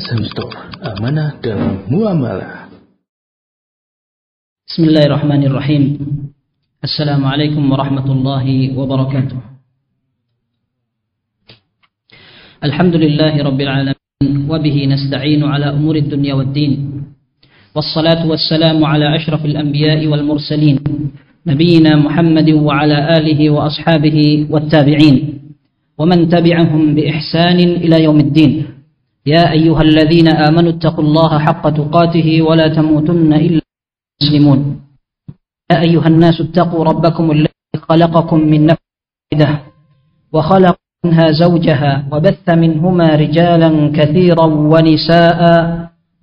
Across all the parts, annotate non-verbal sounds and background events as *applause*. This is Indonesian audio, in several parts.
Azam Store, amanah dalam muamalah. Bismillahirrahmanirrahim. Assalamualaikum warahmatullahi wabarakatuh. الحمد لله رب العالمين وبه نستعين على أمور الدنيا والدين والصلاة والسلام على أشرف الأنبياء والمرسلين نبينا محمد وعلى آله وأصحابه والتابعين ومن تبعهم بإحسان إلى يوم الدين يا أيها الذين آمنوا اتقوا الله حق تقاته ولا تموتن إلا مسلمون. يا أيها الناس اتقوا ربكم الذي خلقكم من نفس واحدة وخلق منها زوجها وبث منهما رجالا كثيرا ونساء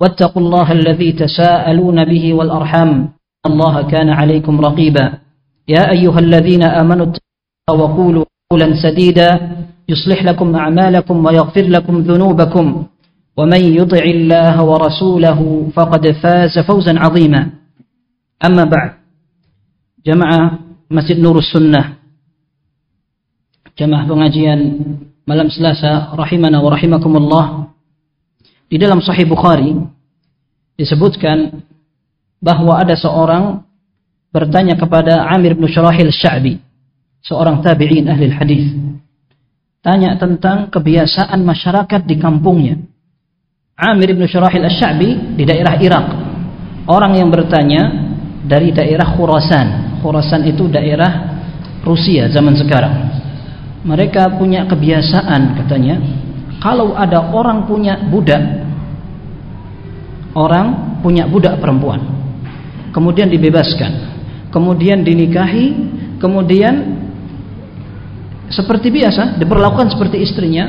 واتقوا الله الذي تساءلون به والأرحام. الله كان عليكم رقيبا. يا أيها الذين آمنوا اتقوا وقولوا قولا سديدا. يصلح لكم أعمالكم ويغفر لكم ذنوبكم. ومن يطع الله ورسوله فقد فاز فوزا عظيما. أما بعد جمع مسجد نور السنة جمع فنجيا ملم سلاسة رحمنا ورحمكم الله di dalam بخاري Bukhari كان bahwa ada seorang bertanya kepada Amir bin Shalih al-Sha'bi, seorang tabi'in ahli hadis. Tanya tentang kebiasaan masyarakat di kampungnya. Amir bin Syarahil Sya'bi di daerah Irak. Orang yang bertanya dari daerah Khurasan. Khurasan itu daerah Rusia zaman sekarang. Mereka punya kebiasaan katanya kalau ada orang punya budak orang punya budak perempuan kemudian dibebaskan kemudian dinikahi kemudian seperti biasa diperlakukan seperti istrinya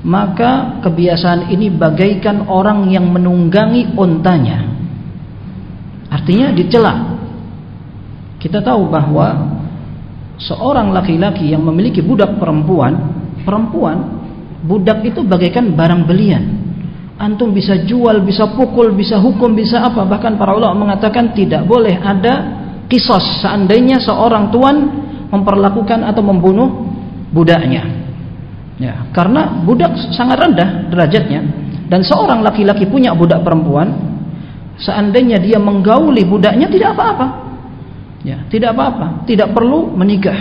maka kebiasaan ini bagaikan orang yang menunggangi ontanya. Artinya dicela. Kita tahu bahwa seorang laki-laki yang memiliki budak perempuan perempuan budak itu bagaikan barang belian. Antum bisa jual, bisa pukul, bisa hukum, bisa apa. Bahkan para ulama mengatakan tidak boleh ada kisos. Seandainya seorang tuan memperlakukan atau membunuh budaknya. Ya, karena budak sangat rendah derajatnya dan seorang laki-laki punya budak perempuan, seandainya dia menggauli budaknya tidak apa-apa. Ya, tidak apa-apa, tidak perlu menikah.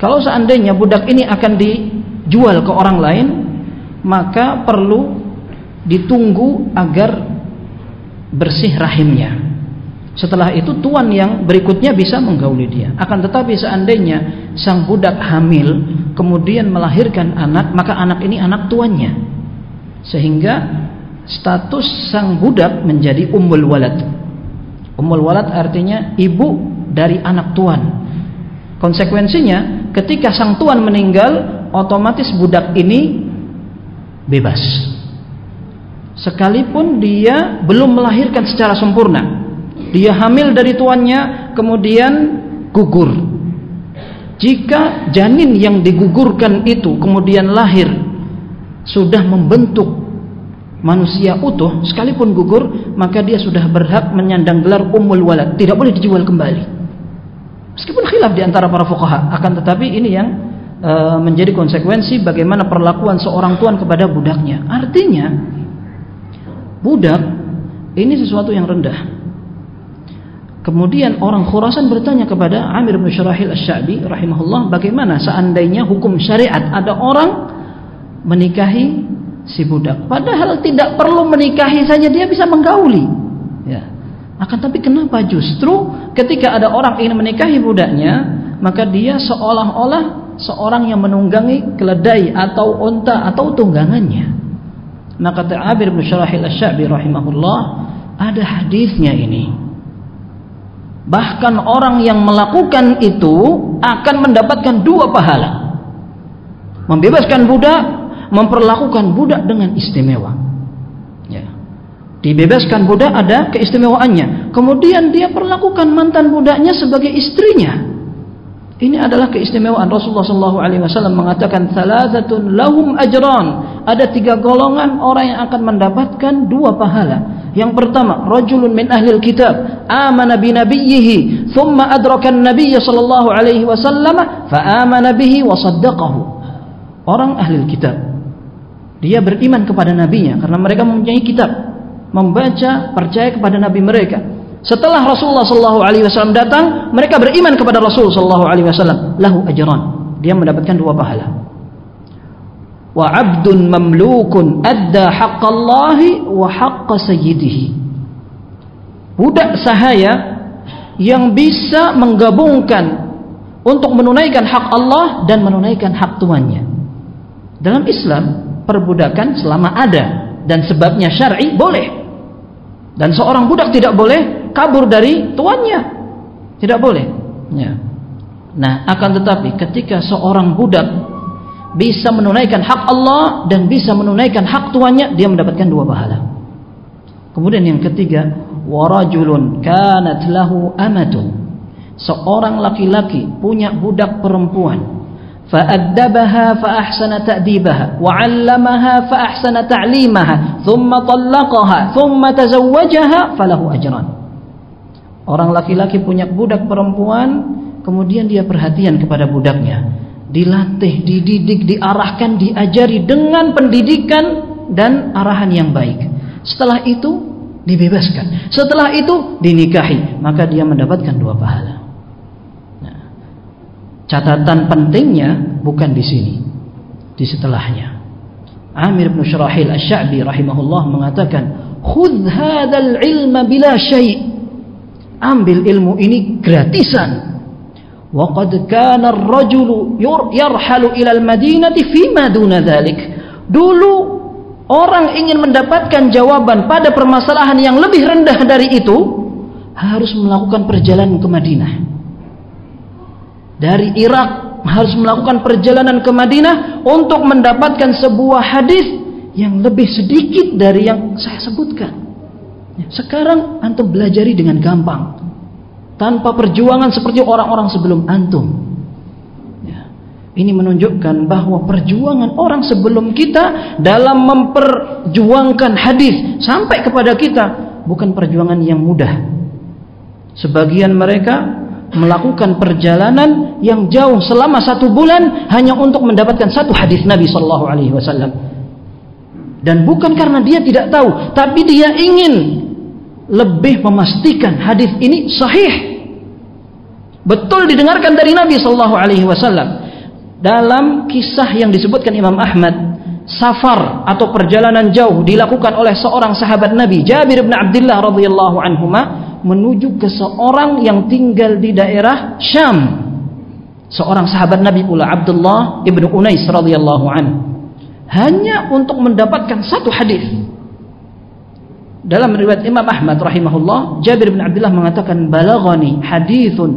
Kalau seandainya budak ini akan dijual ke orang lain, maka perlu ditunggu agar bersih rahimnya. Setelah itu tuan yang berikutnya bisa menggauli dia. Akan tetapi seandainya sang budak hamil kemudian melahirkan anak, maka anak ini anak tuannya. Sehingga status sang budak menjadi ummul walad. Ummul walad artinya ibu dari anak tuan. Konsekuensinya ketika sang tuan meninggal, otomatis budak ini bebas sekalipun dia belum melahirkan secara sempurna dia hamil dari tuannya kemudian gugur. Jika janin yang digugurkan itu kemudian lahir sudah membentuk manusia utuh sekalipun gugur maka dia sudah berhak menyandang gelar ummul walad. Tidak boleh dijual kembali. Meskipun khilaf di antara para fuqaha akan tetapi ini yang e, menjadi konsekuensi bagaimana perlakuan seorang tuan kepada budaknya. Artinya budak ini sesuatu yang rendah. Kemudian orang Khurasan bertanya kepada Amir bin Syarahil Asy-Sya'bi rahimahullah, bagaimana seandainya hukum syariat ada orang menikahi si budak, padahal tidak perlu menikahi saja dia bisa menggauli. Ya. Akan tapi kenapa justru ketika ada orang ingin menikahi budaknya, maka dia seolah-olah seorang yang menunggangi keledai atau unta atau tunggangannya. Nah kata Abir bin Syarahil Asy-Sya'bi rahimahullah, ada hadisnya ini. Bahkan orang yang melakukan itu akan mendapatkan dua pahala. Membebaskan budak, memperlakukan budak dengan istimewa. Ya. Dibebaskan budak ada keistimewaannya. Kemudian dia perlakukan mantan budaknya sebagai istrinya. Ini adalah keistimewaan Rasulullah sallallahu alaihi wasallam mengatakan salasatun lahum ajran. Ada tiga golongan orang yang akan mendapatkan dua pahala. Yang pertama, rajulun min ahli kitab amana bi nabiyhi thumma adraka an-nabiy sallallahu alaihi wasallam fa amana bihi wa saddaqahu. Orang ahli kitab Dia beriman kepada nabinya karena mereka mempunyai kitab, membaca, percaya kepada nabi mereka. Setelah Rasulullah sallallahu alaihi wasallam datang, mereka beriman kepada Rasul sallallahu alaihi wasallam. Lahu ajran. Dia mendapatkan dua pahala. Wa 'abdun mamlukun adda haqqallahi wa haqqa sayyidihi. Budak sahaya yang bisa menggabungkan untuk menunaikan hak Allah dan menunaikan hak tuannya. Dalam Islam, perbudakan selama ada dan sebabnya syar'i boleh. Dan seorang budak tidak boleh kabur dari tuannya. Tidak boleh. Ya. Nah, akan tetapi ketika seorang budak bisa menunaikan hak Allah dan bisa menunaikan hak tuannya, dia mendapatkan dua pahala. Kemudian yang ketiga, warajulun kanat lahu amatun. Seorang laki-laki punya budak perempuan. فأدبها فأحسن تأديبها وعلمها فأحسن تعليمها ثم طلقها ثم تزوجها فله أجران Orang laki-laki punya budak perempuan kemudian dia perhatian kepada budaknya. Dilatih, dididik, diarahkan, diajari dengan pendidikan dan arahan yang baik. Setelah itu dibebaskan. Setelah itu dinikahi. Maka dia mendapatkan dua pahala. Catatan pentingnya bukan di sini, di setelahnya. Amir bin Syarahil Asy-Sya'bi rahimahullah mengatakan, "Khudh hadzal ilma bila syai'." Ambil ilmu ini gratisan. Wa qad kana ar-rajulu yarhalu ila al-madinati. Dulu orang ingin mendapatkan jawaban pada permasalahan yang lebih rendah dari itu harus melakukan perjalanan ke Madinah dari Irak harus melakukan perjalanan ke Madinah untuk mendapatkan sebuah hadis yang lebih sedikit dari yang saya sebutkan. Ya, sekarang antum belajari dengan gampang tanpa perjuangan seperti orang-orang sebelum antum. Ya, ini menunjukkan bahwa perjuangan orang sebelum kita dalam memperjuangkan hadis sampai kepada kita bukan perjuangan yang mudah. Sebagian mereka melakukan perjalanan yang jauh selama satu bulan hanya untuk mendapatkan satu hadis Nabi Shallallahu Alaihi Wasallam. Dan bukan karena dia tidak tahu, tapi dia ingin lebih memastikan hadis ini sahih. Betul didengarkan dari Nabi Shallallahu Alaihi Wasallam. Dalam kisah yang disebutkan Imam Ahmad, safar atau perjalanan jauh dilakukan oleh seorang sahabat Nabi Jabir bin Abdullah radhiyallahu anhuma menuju ke seorang yang tinggal di daerah Syam. Seorang sahabat Nabi pula Abdullah ibnu Unais radhiyallahu an. Hanya untuk mendapatkan satu hadis. Dalam riwayat Imam Ahmad rahimahullah, Jabir bin Abdullah mengatakan balaghani hadithun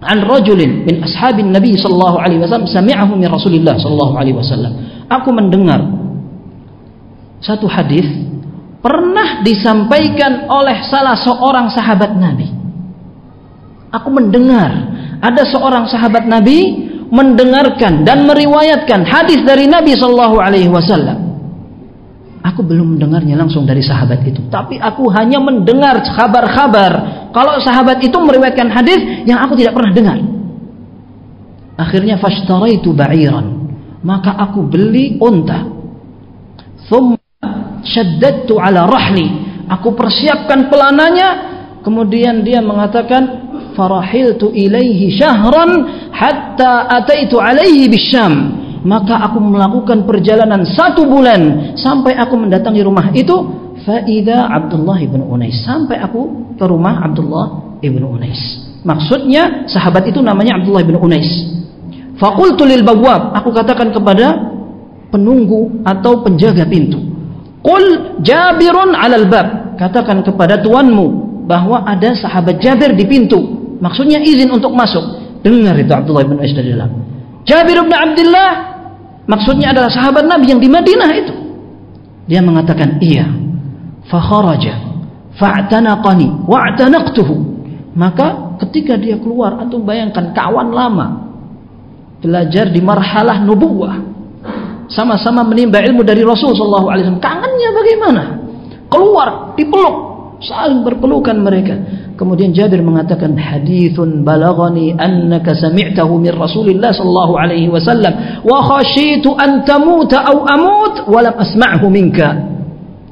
an rajulin min ashabin Nabi sallallahu alaihi wasallam sami'ahu min Rasulillah sallallahu alaihi wasallam. Aku mendengar satu hadis pernah disampaikan oleh salah seorang sahabat Nabi. Aku mendengar ada seorang sahabat Nabi mendengarkan dan meriwayatkan hadis dari Nabi Shallallahu Alaihi Wasallam. Aku belum mendengarnya langsung dari sahabat itu, tapi aku hanya mendengar kabar-kabar kalau sahabat itu meriwayatkan hadis yang aku tidak pernah dengar. Akhirnya fashtaraitu ba'iran, maka aku beli unta. Thumma syaddadtu ala rahli. Aku persiapkan pelananya. Kemudian dia mengatakan farahiltu ilaihi syahran hatta ataitu alaihi bisyam maka aku melakukan perjalanan satu bulan sampai aku mendatangi rumah itu faida Abdullah ibn Unais sampai aku ke rumah Abdullah ibn Unais maksudnya sahabat itu namanya Abdullah ibn Unais fakultu lil bawab aku katakan kepada penunggu atau penjaga pintu Qul Jabirun 'alal bab. Katakan kepada tuanmu bahwa ada sahabat Jabir di pintu. Maksudnya izin untuk masuk. Dengar itu Abdullah bin Ais dari dalam. Jabir bin Abdullah maksudnya adalah sahabat Nabi yang di Madinah itu. Dia mengatakan, "Iya." Fa kharaja fa'tanaqani wa'tanaqtuhu. Maka ketika dia keluar atau bayangkan kawan lama belajar di marhalah nubuwah sama-sama menimba ilmu dari Rasul sallallahu alaihi. Kangennya bagaimana? Keluar, dipeluk, saling berpelukan mereka. Kemudian Jabir mengatakan hadithun balagani annaka sami'tahu min Rasulillah sallallahu alaihi wasallam wa khashitu an tamuta aw amut wa lam asma'hu minka.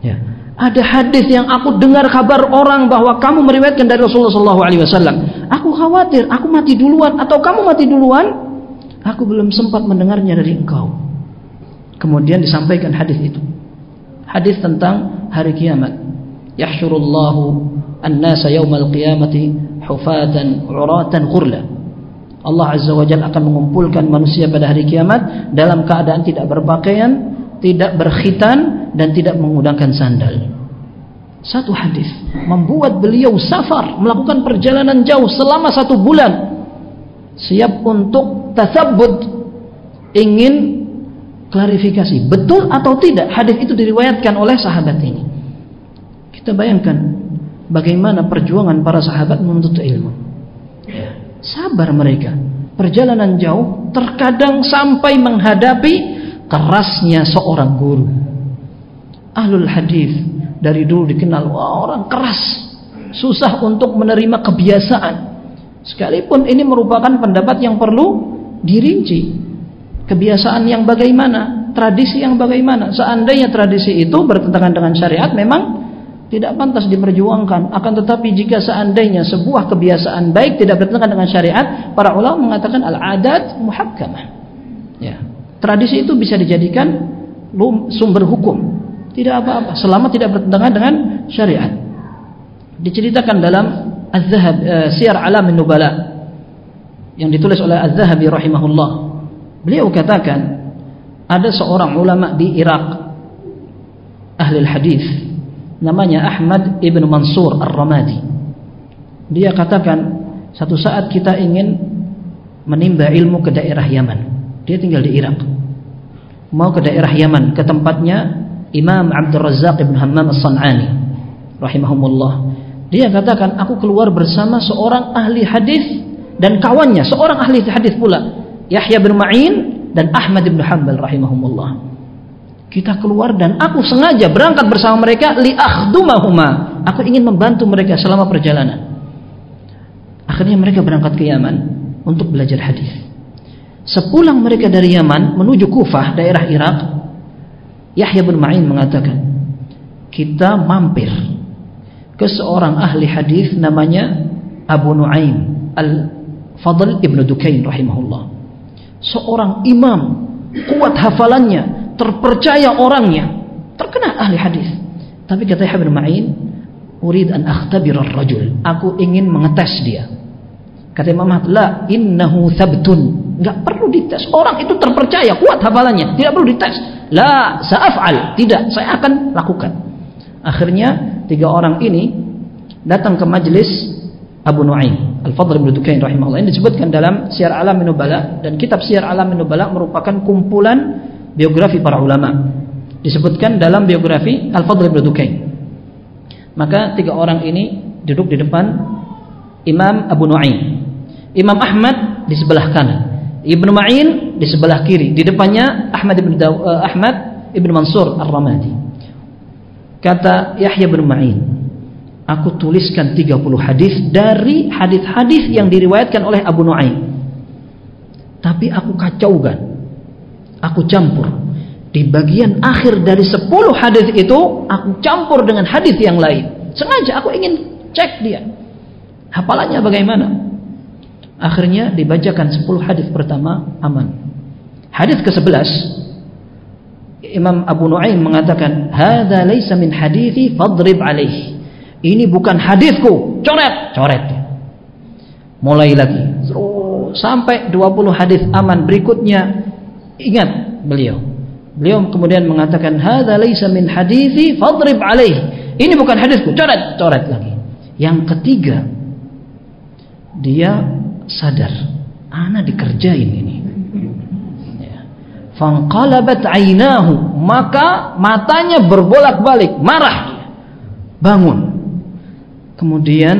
Ya. Ada hadis yang aku dengar kabar orang bahwa kamu meriwayatkan dari Rasulullah sallallahu alaihi wasallam. Aku khawatir aku mati duluan atau kamu mati duluan. Aku belum sempat mendengarnya dari engkau. Kemudian disampaikan hadis itu. Hadis tentang hari kiamat. يحشر الله الناس يوم القيامة حفاة عراة ghurla Allah Azza wa Jalla akan mengumpulkan manusia pada hari kiamat dalam keadaan tidak berpakaian, tidak berkhitan dan tidak menggunakan sandal. Satu hadis membuat beliau safar melakukan perjalanan jauh selama satu bulan. Siap untuk tasabut ingin klarifikasi betul atau tidak hadis itu diriwayatkan oleh sahabat ini. Kita bayangkan bagaimana perjuangan para sahabat menuntut ilmu. Ya. Sabar mereka. Perjalanan jauh terkadang sampai menghadapi kerasnya seorang guru. Ahlul hadis dari dulu dikenal wah, orang keras, susah untuk menerima kebiasaan. Sekalipun ini merupakan pendapat yang perlu dirinci. Kebiasaan yang bagaimana, tradisi yang bagaimana. Seandainya tradisi itu bertentangan dengan syariat, memang tidak pantas diperjuangkan. Akan tetapi jika seandainya sebuah kebiasaan baik tidak bertentangan dengan syariat, para ulama mengatakan al-adat muhakkamah. Ya. Tradisi itu bisa dijadikan sumber hukum. Tidak apa-apa selama tidak bertentangan dengan syariat. Diceritakan dalam Az-Zahab uh, Siyar Alam Nubala yang ditulis oleh Az-Zahabi rahimahullah. Beliau katakan ada seorang ulama di Irak ahli hadis namanya Ahmad ibn Mansur Ar-Ramadi. Dia katakan, satu saat kita ingin menimba ilmu ke daerah Yaman. Dia tinggal di Irak. Mau ke daerah Yaman, ke tempatnya Imam Abdul Razak ibn Hammam As-San'ani rahimahumullah. Dia katakan, aku keluar bersama seorang ahli hadis dan kawannya, seorang ahli hadis pula, Yahya bin Ma'in dan Ahmad bin Hanbal rahimahumullah. Kita keluar dan aku sengaja berangkat bersama mereka li akhdumahuma. Aku ingin membantu mereka selama perjalanan. Akhirnya mereka berangkat ke Yaman untuk belajar hadis. Sepulang mereka dari Yaman menuju Kufah, daerah Irak, Yahya bin Ma'in mengatakan, kita mampir ke seorang ahli hadis namanya Abu Nuaim Al-Fadl Ibn Dukain rahimahullah. Seorang imam, kuat hafalannya, terpercaya orangnya, terkena ahli hadis. Tapi kata Yahya Ma'in, "Urid an akhtabir rajul Aku ingin mengetes dia. Kata Imam Ahmad, "La innahu thabtun." Enggak perlu dites. Orang itu terpercaya, kuat hafalannya, tidak perlu dites. La sa'af'al. Tidak, saya akan lakukan. Akhirnya tiga orang ini datang ke majelis Abu Nuaim Al-Fadl bin Dukain rahimahullah ini disebutkan dalam Syiar Alam Nubala dan kitab Syiar Alam Nubala merupakan kumpulan biografi para ulama. Disebutkan dalam biografi Al-Fadl bin Dukain. Maka tiga orang ini duduk di depan Imam Abu Nuaim. Imam Ahmad di sebelah kanan. Ibnu Ma'in di sebelah kiri. Di depannya Ahmad ibn Daw, uh, Ahmad ibn Mansur Ar-Ramadi. Kata Yahya bin Ma'in, aku tuliskan 30 hadis dari hadis-hadis yang diriwayatkan oleh Abu Nuaim. Tapi aku kacaukan aku campur. Di bagian akhir dari 10 hadis itu aku campur dengan hadis yang lain. Sengaja aku ingin cek dia. Hafalannya bagaimana? Akhirnya dibacakan 10 hadis pertama aman. Hadis ke-11 Imam Abu Nuaim mengatakan hadza laisa min hadithi fadrib alaih. Ini bukan hadisku. Coret coret. Mulai lagi. Sampai 20 hadis aman berikutnya Ingat beliau. Beliau kemudian mengatakan hadza laisa min hadithi fadrib alaih. Ini bukan hadisku, coret, coret lagi. Yang ketiga, dia sadar, ana dikerjain ini. Ya. Fanqalabat ainahu, maka matanya berbolak-balik, marah Bangun. Kemudian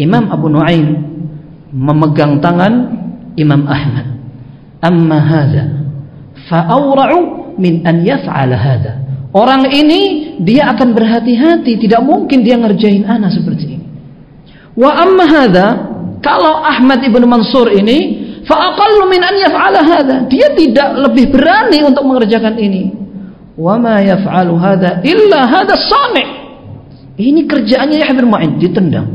Imam Abu Nuaim memegang tangan Imam Ahmad. Amma hadza fa'aura'u min an yaf'ala hadha. Orang ini dia akan berhati-hati, tidak mungkin dia ngerjain ana seperti ini. Wa amma hadha, kalau Ahmad ibn Mansur ini Fa'aqallu min an yaf'ala hadha. Dia tidak lebih berani untuk mengerjakan ini. Wa ma yaf'alu hadha illa hadha sami'. Ini kerjaannya Yahya bin Ma'in, ditendang.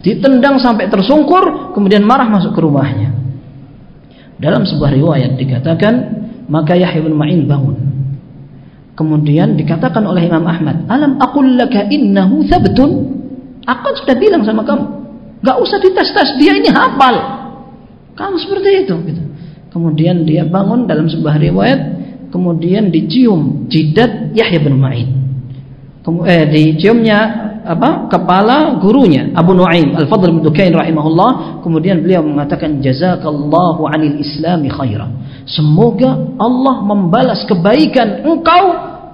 Ditendang sampai tersungkur, kemudian marah masuk ke rumahnya. Dalam sebuah riwayat dikatakan, maka Yahya bin Ma'in bangun. Kemudian dikatakan oleh Imam Ahmad, "Alam aqul laka innahu thabtun?" Aku sudah bilang sama kamu, gak usah dites-tes, dia ini hafal. Kamu seperti itu gitu. Kemudian dia bangun dalam sebuah riwayat, kemudian dicium jidat Yahya bin Ma'in. Eh, diciumnya apa? Kepala gurunya Abu Nuaim Al-Fadl bin Dukain rahimahullah. Kemudian beliau mengatakan jazakallahu 'anil islami khaira. Semoga Allah membalas kebaikan engkau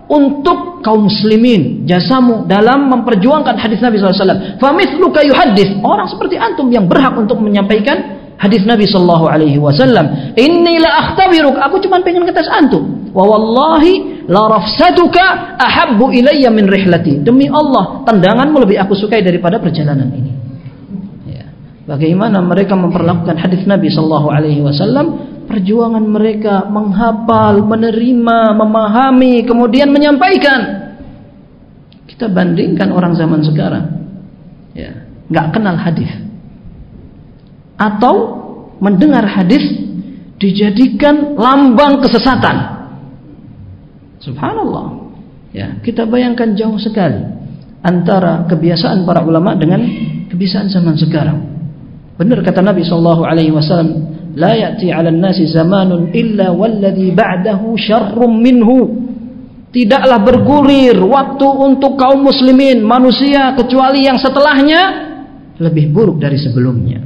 untuk kaum muslimin jasamu dalam memperjuangkan hadis Nabi SAW. Famithluka yuhaddis orang seperti antum yang berhak untuk menyampaikan hadis Nabi sallallahu alaihi wasallam inni la akhtabiruk aku cuma pengen ngetes antum wa wallahi la rafsatuka ahabbu ilayya min rihlati. Demi Allah tendanganmu lebih aku sukai daripada perjalanan ini. Ya. bagaimana mereka memperlakukan hadis Nabi sallallahu alaihi wasallam? Perjuangan mereka menghafal menerima memahami kemudian menyampaikan. Kita bandingkan orang zaman sekarang. Ya. Nggak kenal hadis. Atau mendengar hadis dijadikan lambang kesesatan. Subhanallah. Ya, kita bayangkan jauh sekali antara kebiasaan para ulama dengan kebiasaan zaman sekarang. Benar kata Nabi sallallahu alaihi wasallam, "La ya'ti 'alan nasi zamanun illa walladhi ba'dahu syarrum minhu." Tidaklah bergulir waktu untuk kaum muslimin manusia kecuali yang setelahnya lebih buruk dari sebelumnya.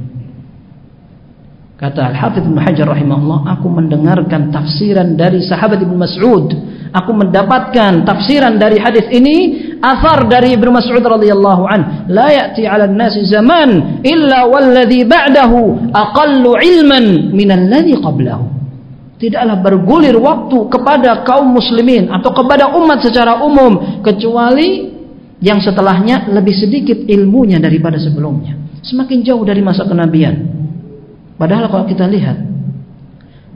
Kata Al-Hafidh Ibn Hajar rahimahullah, aku mendengarkan tafsiran dari sahabat Ibn Mas'ud. Aku mendapatkan tafsiran dari hadis ini asar dari Ibn Mas'ud radhiyallahu an. La ya'ti 'ala an-nasi zaman illa walladhi ba'dahu aqallu 'ilman min alladhi qablahu. Tidaklah bergulir waktu kepada kaum muslimin atau kepada umat secara umum kecuali yang setelahnya lebih sedikit ilmunya daripada sebelumnya. Semakin jauh dari masa kenabian. Padahal kalau kita lihat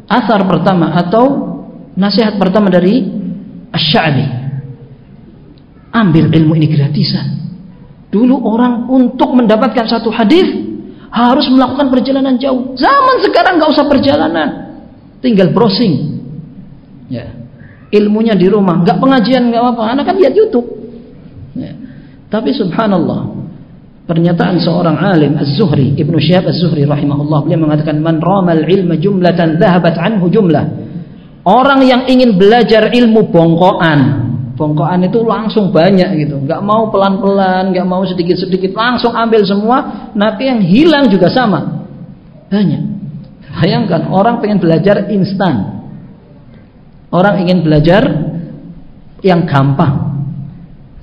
asar pertama atau nasihat pertama dari Asy-Sya'bi ambil ilmu ini gratisan. Dulu orang untuk mendapatkan satu hadis harus melakukan perjalanan jauh. Zaman sekarang nggak usah perjalanan, tinggal browsing. Ya. Ilmunya di rumah, nggak pengajian nggak apa-apa, anak kan lihat YouTube. Ya. Tapi subhanallah, Pernyataan seorang alim Az-Zuhri, Ibnu Syihab Az-Zuhri rahimahullah, beliau mengatakan man ramal ilma jumlatan dhahabat anhu jumlah. Orang yang ingin belajar ilmu bongkoan, bongkoan itu langsung banyak gitu, nggak mau pelan-pelan, nggak mau sedikit-sedikit, langsung ambil semua, nanti yang hilang juga sama. Banyak. Bayangkan orang pengen belajar instan. Orang ingin belajar yang gampang.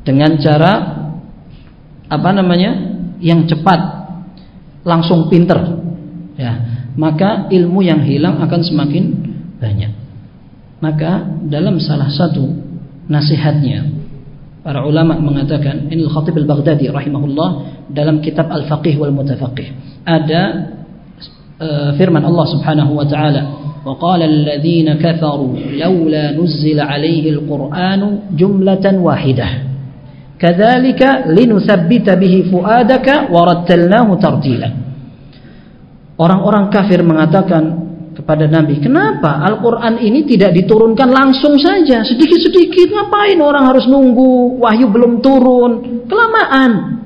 Dengan cara apa namanya yang cepat. Langsung pinter. Ya. Maka ilmu yang hilang akan semakin banyak maka dalam salah satu nasihatnya para ulama mengatakan ini Khatib al-Baghdadi rahimahullah dalam kitab Al-Faqih wal Mutafaqih ada uh, firman Allah Subhanahu wa taala وقال الذين كفروا لولا نزل عليه القرآن جملة واحدة Kadzalika linutsabbita bihi fuadaka warattalnahu tartila. Orang-orang kafir mengatakan kepada Nabi, "Kenapa Al-Qur'an ini tidak diturunkan langsung saja? Sedikit-sedikit ngapain orang harus nunggu wahyu belum turun? Kelamaan."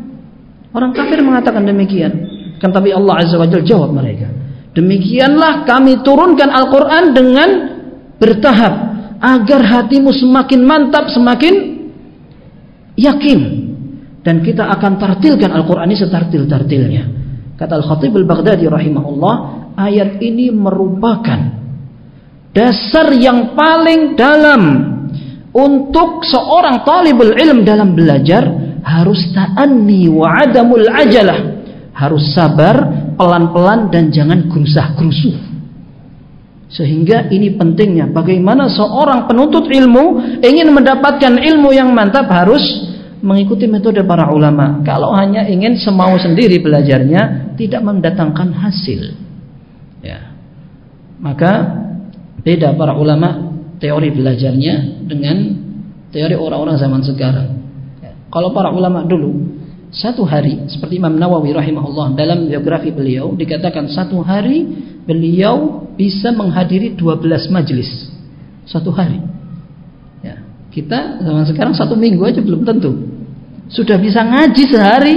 Orang kafir mengatakan demikian. Kan tapi Allah Azza wa Jalla jawab mereka. Demikianlah kami turunkan Al-Qur'an dengan bertahap agar hatimu semakin mantap, semakin yakin dan kita akan tartilkan Al-Qur'an ini setartil-tartilnya. Kata Al-Khatib Al-Baghdadi rahimahullah, ayat ini merupakan dasar yang paling dalam untuk seorang talibul ilm dalam belajar harus ta'anni wa adamul ajalah. Harus sabar, pelan-pelan dan jangan gerusah-gerusuh. Sehingga ini pentingnya bagaimana seorang penuntut ilmu ingin mendapatkan ilmu yang mantap harus mengikuti metode para ulama. Kalau hanya ingin semau sendiri belajarnya, tidak mendatangkan hasil. Ya. Maka beda para ulama teori belajarnya dengan teori orang-orang zaman sekarang. Ya. Kalau para ulama dulu satu hari seperti Imam Nawawi rahimahullah dalam biografi beliau dikatakan satu hari beliau bisa menghadiri 12 majlis satu hari. Ya. Kita zaman sekarang satu minggu aja belum tentu sudah bisa ngaji sehari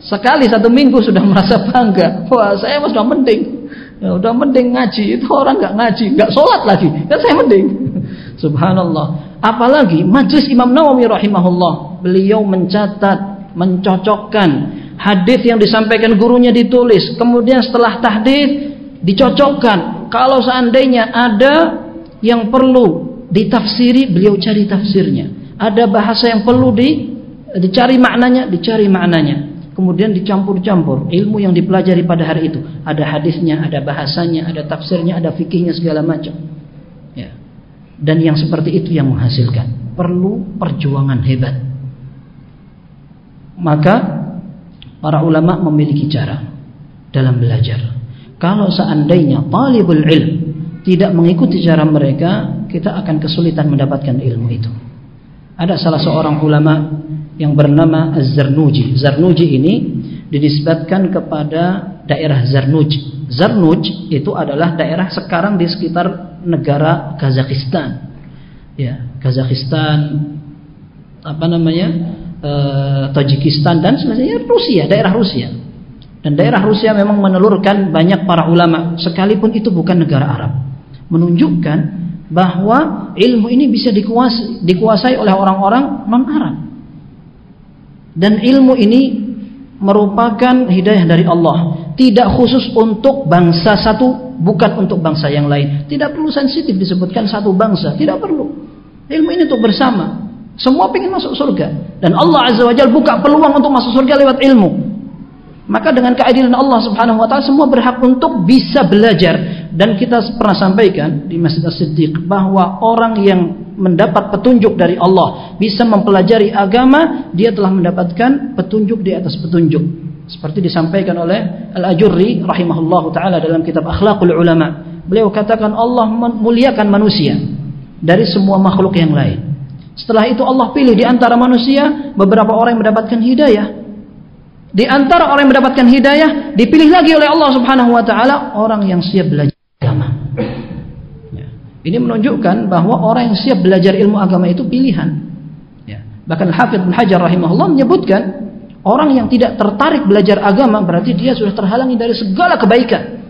sekali satu minggu sudah *laughs* merasa bangga wah saya sudah mending ya, udah mending ngaji. Itu orang nggak ngaji nggak sholat lagi. Kan saya mending. *laughs* Subhanallah. Apalagi majlis Imam Nawawi rahimahullah beliau mencatat mencocokkan hadis yang disampaikan gurunya ditulis. Kemudian setelah tahdid dicocokkan. Kalau seandainya ada yang perlu ditafsiri beliau cari tafsirnya. Ada bahasa yang perlu di dicari maknanya, dicari maknanya. Kemudian dicampur-campur ilmu yang dipelajari pada hari itu. Ada hadisnya, ada bahasanya, ada tafsirnya, ada fikihnya segala macam. Ya. Dan yang seperti itu yang menghasilkan. Perlu perjuangan hebat. Maka para ulama memiliki cara dalam belajar. Kalau seandainya talibul ilm tidak mengikuti cara mereka, kita akan kesulitan mendapatkan ilmu itu. Ada salah seorang ulama yang bernama Az-Zarnuji. Zarnuji ini dinisbatkan kepada daerah Zarnuj. Zarnuj itu adalah daerah sekarang di sekitar negara Kazakhstan. Ya, Kazakhstan apa namanya? E, Tajikistan dan sebenarnya Rusia, daerah Rusia. Dan daerah Rusia memang menelurkan banyak para ulama sekalipun itu bukan negara Arab. Menunjukkan bahwa ilmu ini bisa dikuasai, dikuasai oleh orang-orang non-Arab. Dan ilmu ini merupakan hidayah dari Allah. Tidak khusus untuk bangsa satu, bukan untuk bangsa yang lain. Tidak perlu sensitif disebutkan satu bangsa. Tidak perlu. Ilmu ini untuk bersama. Semua ingin masuk surga. Dan Allah Azza wa Jalla buka peluang untuk masuk surga lewat ilmu. Maka dengan keadilan Allah Subhanahu wa taala semua berhak untuk bisa belajar dan kita pernah sampaikan di Masjid As-Siddiq bahwa orang yang mendapat petunjuk dari Allah, bisa mempelajari agama, dia telah mendapatkan petunjuk di atas petunjuk. Seperti disampaikan oleh Al-Ajurri rahimahullahu taala dalam kitab Akhlaqul Ulama. Beliau katakan Allah memuliakan manusia dari semua makhluk yang lain. Setelah itu Allah pilih di antara manusia beberapa orang yang mendapatkan hidayah. Di antara orang yang mendapatkan hidayah dipilih lagi oleh Allah Subhanahu wa taala orang yang siap belajar. Ini menunjukkan bahwa orang yang siap belajar ilmu agama itu pilihan. Ya. Bahkan Hafidh bin Hajar rahimahullah menyebutkan orang yang tidak tertarik belajar agama berarti dia sudah terhalangi dari segala kebaikan.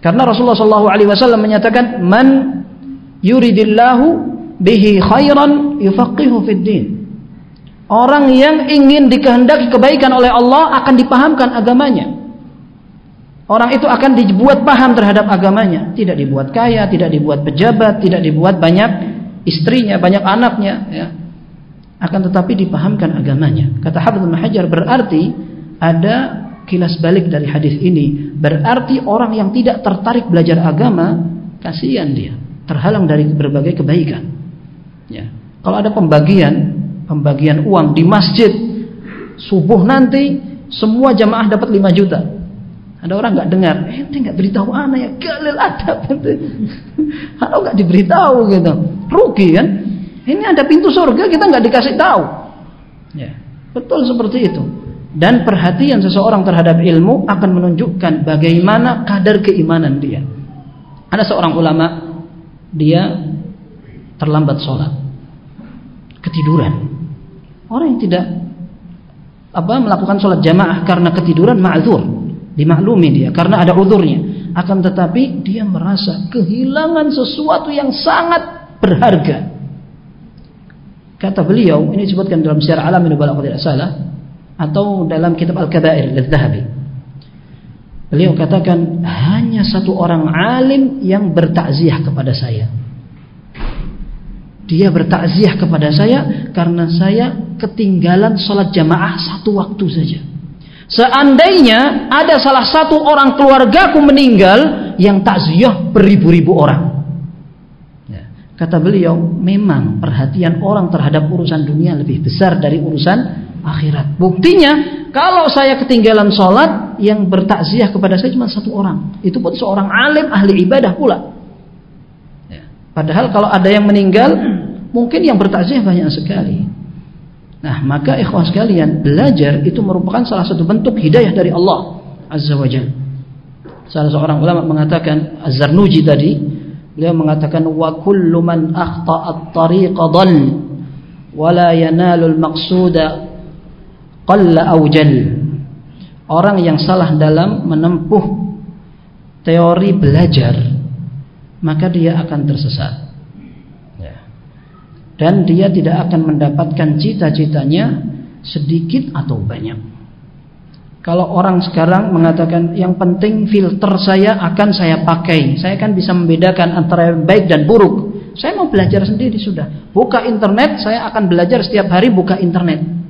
Karena Rasulullah SAW menyatakan man yuridillahu bihi khairan yufaqihu fid din. Orang yang ingin dikehendaki kebaikan oleh Allah akan dipahamkan agamanya. Orang itu akan dibuat paham terhadap agamanya, tidak dibuat kaya, tidak dibuat pejabat, tidak dibuat banyak istrinya, banyak anaknya, ya. Akan tetapi dipahamkan agamanya. Kata Habib Hajar berarti ada kilas balik dari hadis ini. Berarti orang yang tidak tertarik belajar agama, kasihan dia, terhalang dari berbagai kebaikan. Ya. Kalau ada pembagian, pembagian uang di masjid subuh nanti semua jamaah dapat 5 juta ada orang nggak dengar, eh, ente nggak beritahu anak ya, galil adab. *laughs* Kalau nggak diberitahu gitu, rugi kan? Ini ada pintu surga kita nggak dikasih tahu. Ya, betul seperti itu. Dan perhatian seseorang terhadap ilmu akan menunjukkan bagaimana kadar keimanan dia. Ada seorang ulama, dia terlambat sholat, ketiduran. Orang yang tidak apa melakukan sholat jamaah karena ketiduran ma'zur dimaklumi dia karena ada udurnya akan tetapi dia merasa kehilangan sesuatu yang sangat berharga. Kata beliau ini disebutkan dalam syiar alam nubala kalau tidak salah atau dalam kitab Al-Kabair al-Zahabi beliau katakan hanya satu orang alim yang bertakziah kepada saya. Dia bertakziah kepada saya karena saya ketinggalan sholat jamaah satu waktu saja Seandainya ada salah satu orang keluargaku meninggal yang takziah beribu-ribu orang. Ya. Kata beliau, memang perhatian orang terhadap urusan dunia lebih besar dari urusan akhirat. Buktinya, kalau saya ketinggalan sholat, yang bertakziah kepada saya cuma satu orang. Itu pun seorang alim ahli ibadah pula. Ya. Padahal kalau ada yang meninggal, mungkin yang bertakziah banyak sekali. Nah, maka ikhwah sekalian, belajar itu merupakan salah satu bentuk hidayah dari Allah Azza wa Jalla. Salah seorang ulama mengatakan, Az-Zarnuji tadi, beliau mengatakan wa kullu man akhta'a at-tariqa dhall wa la yanalu al-maqsuda qalla aujal orang yang salah dalam menempuh teori belajar maka dia akan tersesat. Dan dia tidak akan mendapatkan cita-citanya sedikit atau banyak kalau orang sekarang mengatakan yang penting filter saya akan saya pakai saya kan bisa membedakan antara yang baik dan buruk saya mau belajar sendiri sudah buka internet saya akan belajar setiap hari buka internet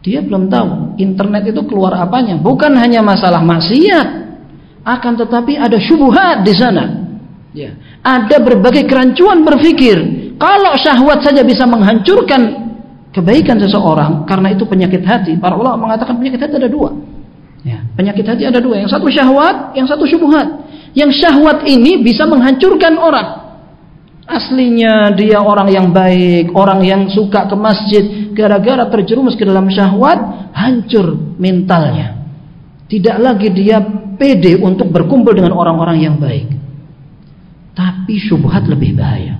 dia belum tahu internet itu keluar apanya. Bukan hanya masalah maksiat, akan tetapi ada syubhat di sana. Ya. Ada berbagai kerancuan berpikir. Kalau syahwat saja bisa menghancurkan kebaikan seseorang, karena itu penyakit hati. Para ulama mengatakan penyakit hati ada dua. Ya. Penyakit hati ada dua. Yang satu syahwat, yang satu syubhat. Yang syahwat ini bisa menghancurkan orang. Aslinya dia orang yang baik, orang yang suka ke masjid, gara-gara terjerumus ke dalam syahwat, hancur mentalnya. Tidak lagi dia pede untuk berkumpul dengan orang-orang yang baik. Tapi syubhat lebih bahaya.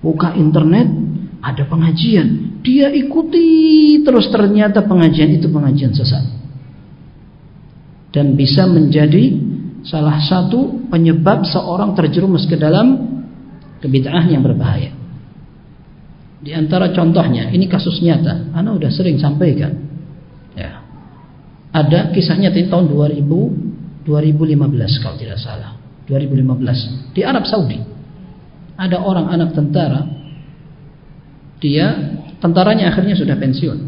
Buka internet, ada pengajian. Dia ikuti terus ternyata pengajian itu pengajian sesat. Dan bisa menjadi salah satu penyebab seorang terjerumus ke dalam kebid'ah yang berbahaya. Di antara contohnya, ini kasus nyata, Anda udah sering sampaikan. Ya. Ada kisahnya di tahun 2000 2015 kalau tidak salah. 2015 di Arab Saudi. Ada orang anak tentara dia tentaranya akhirnya sudah pensiun.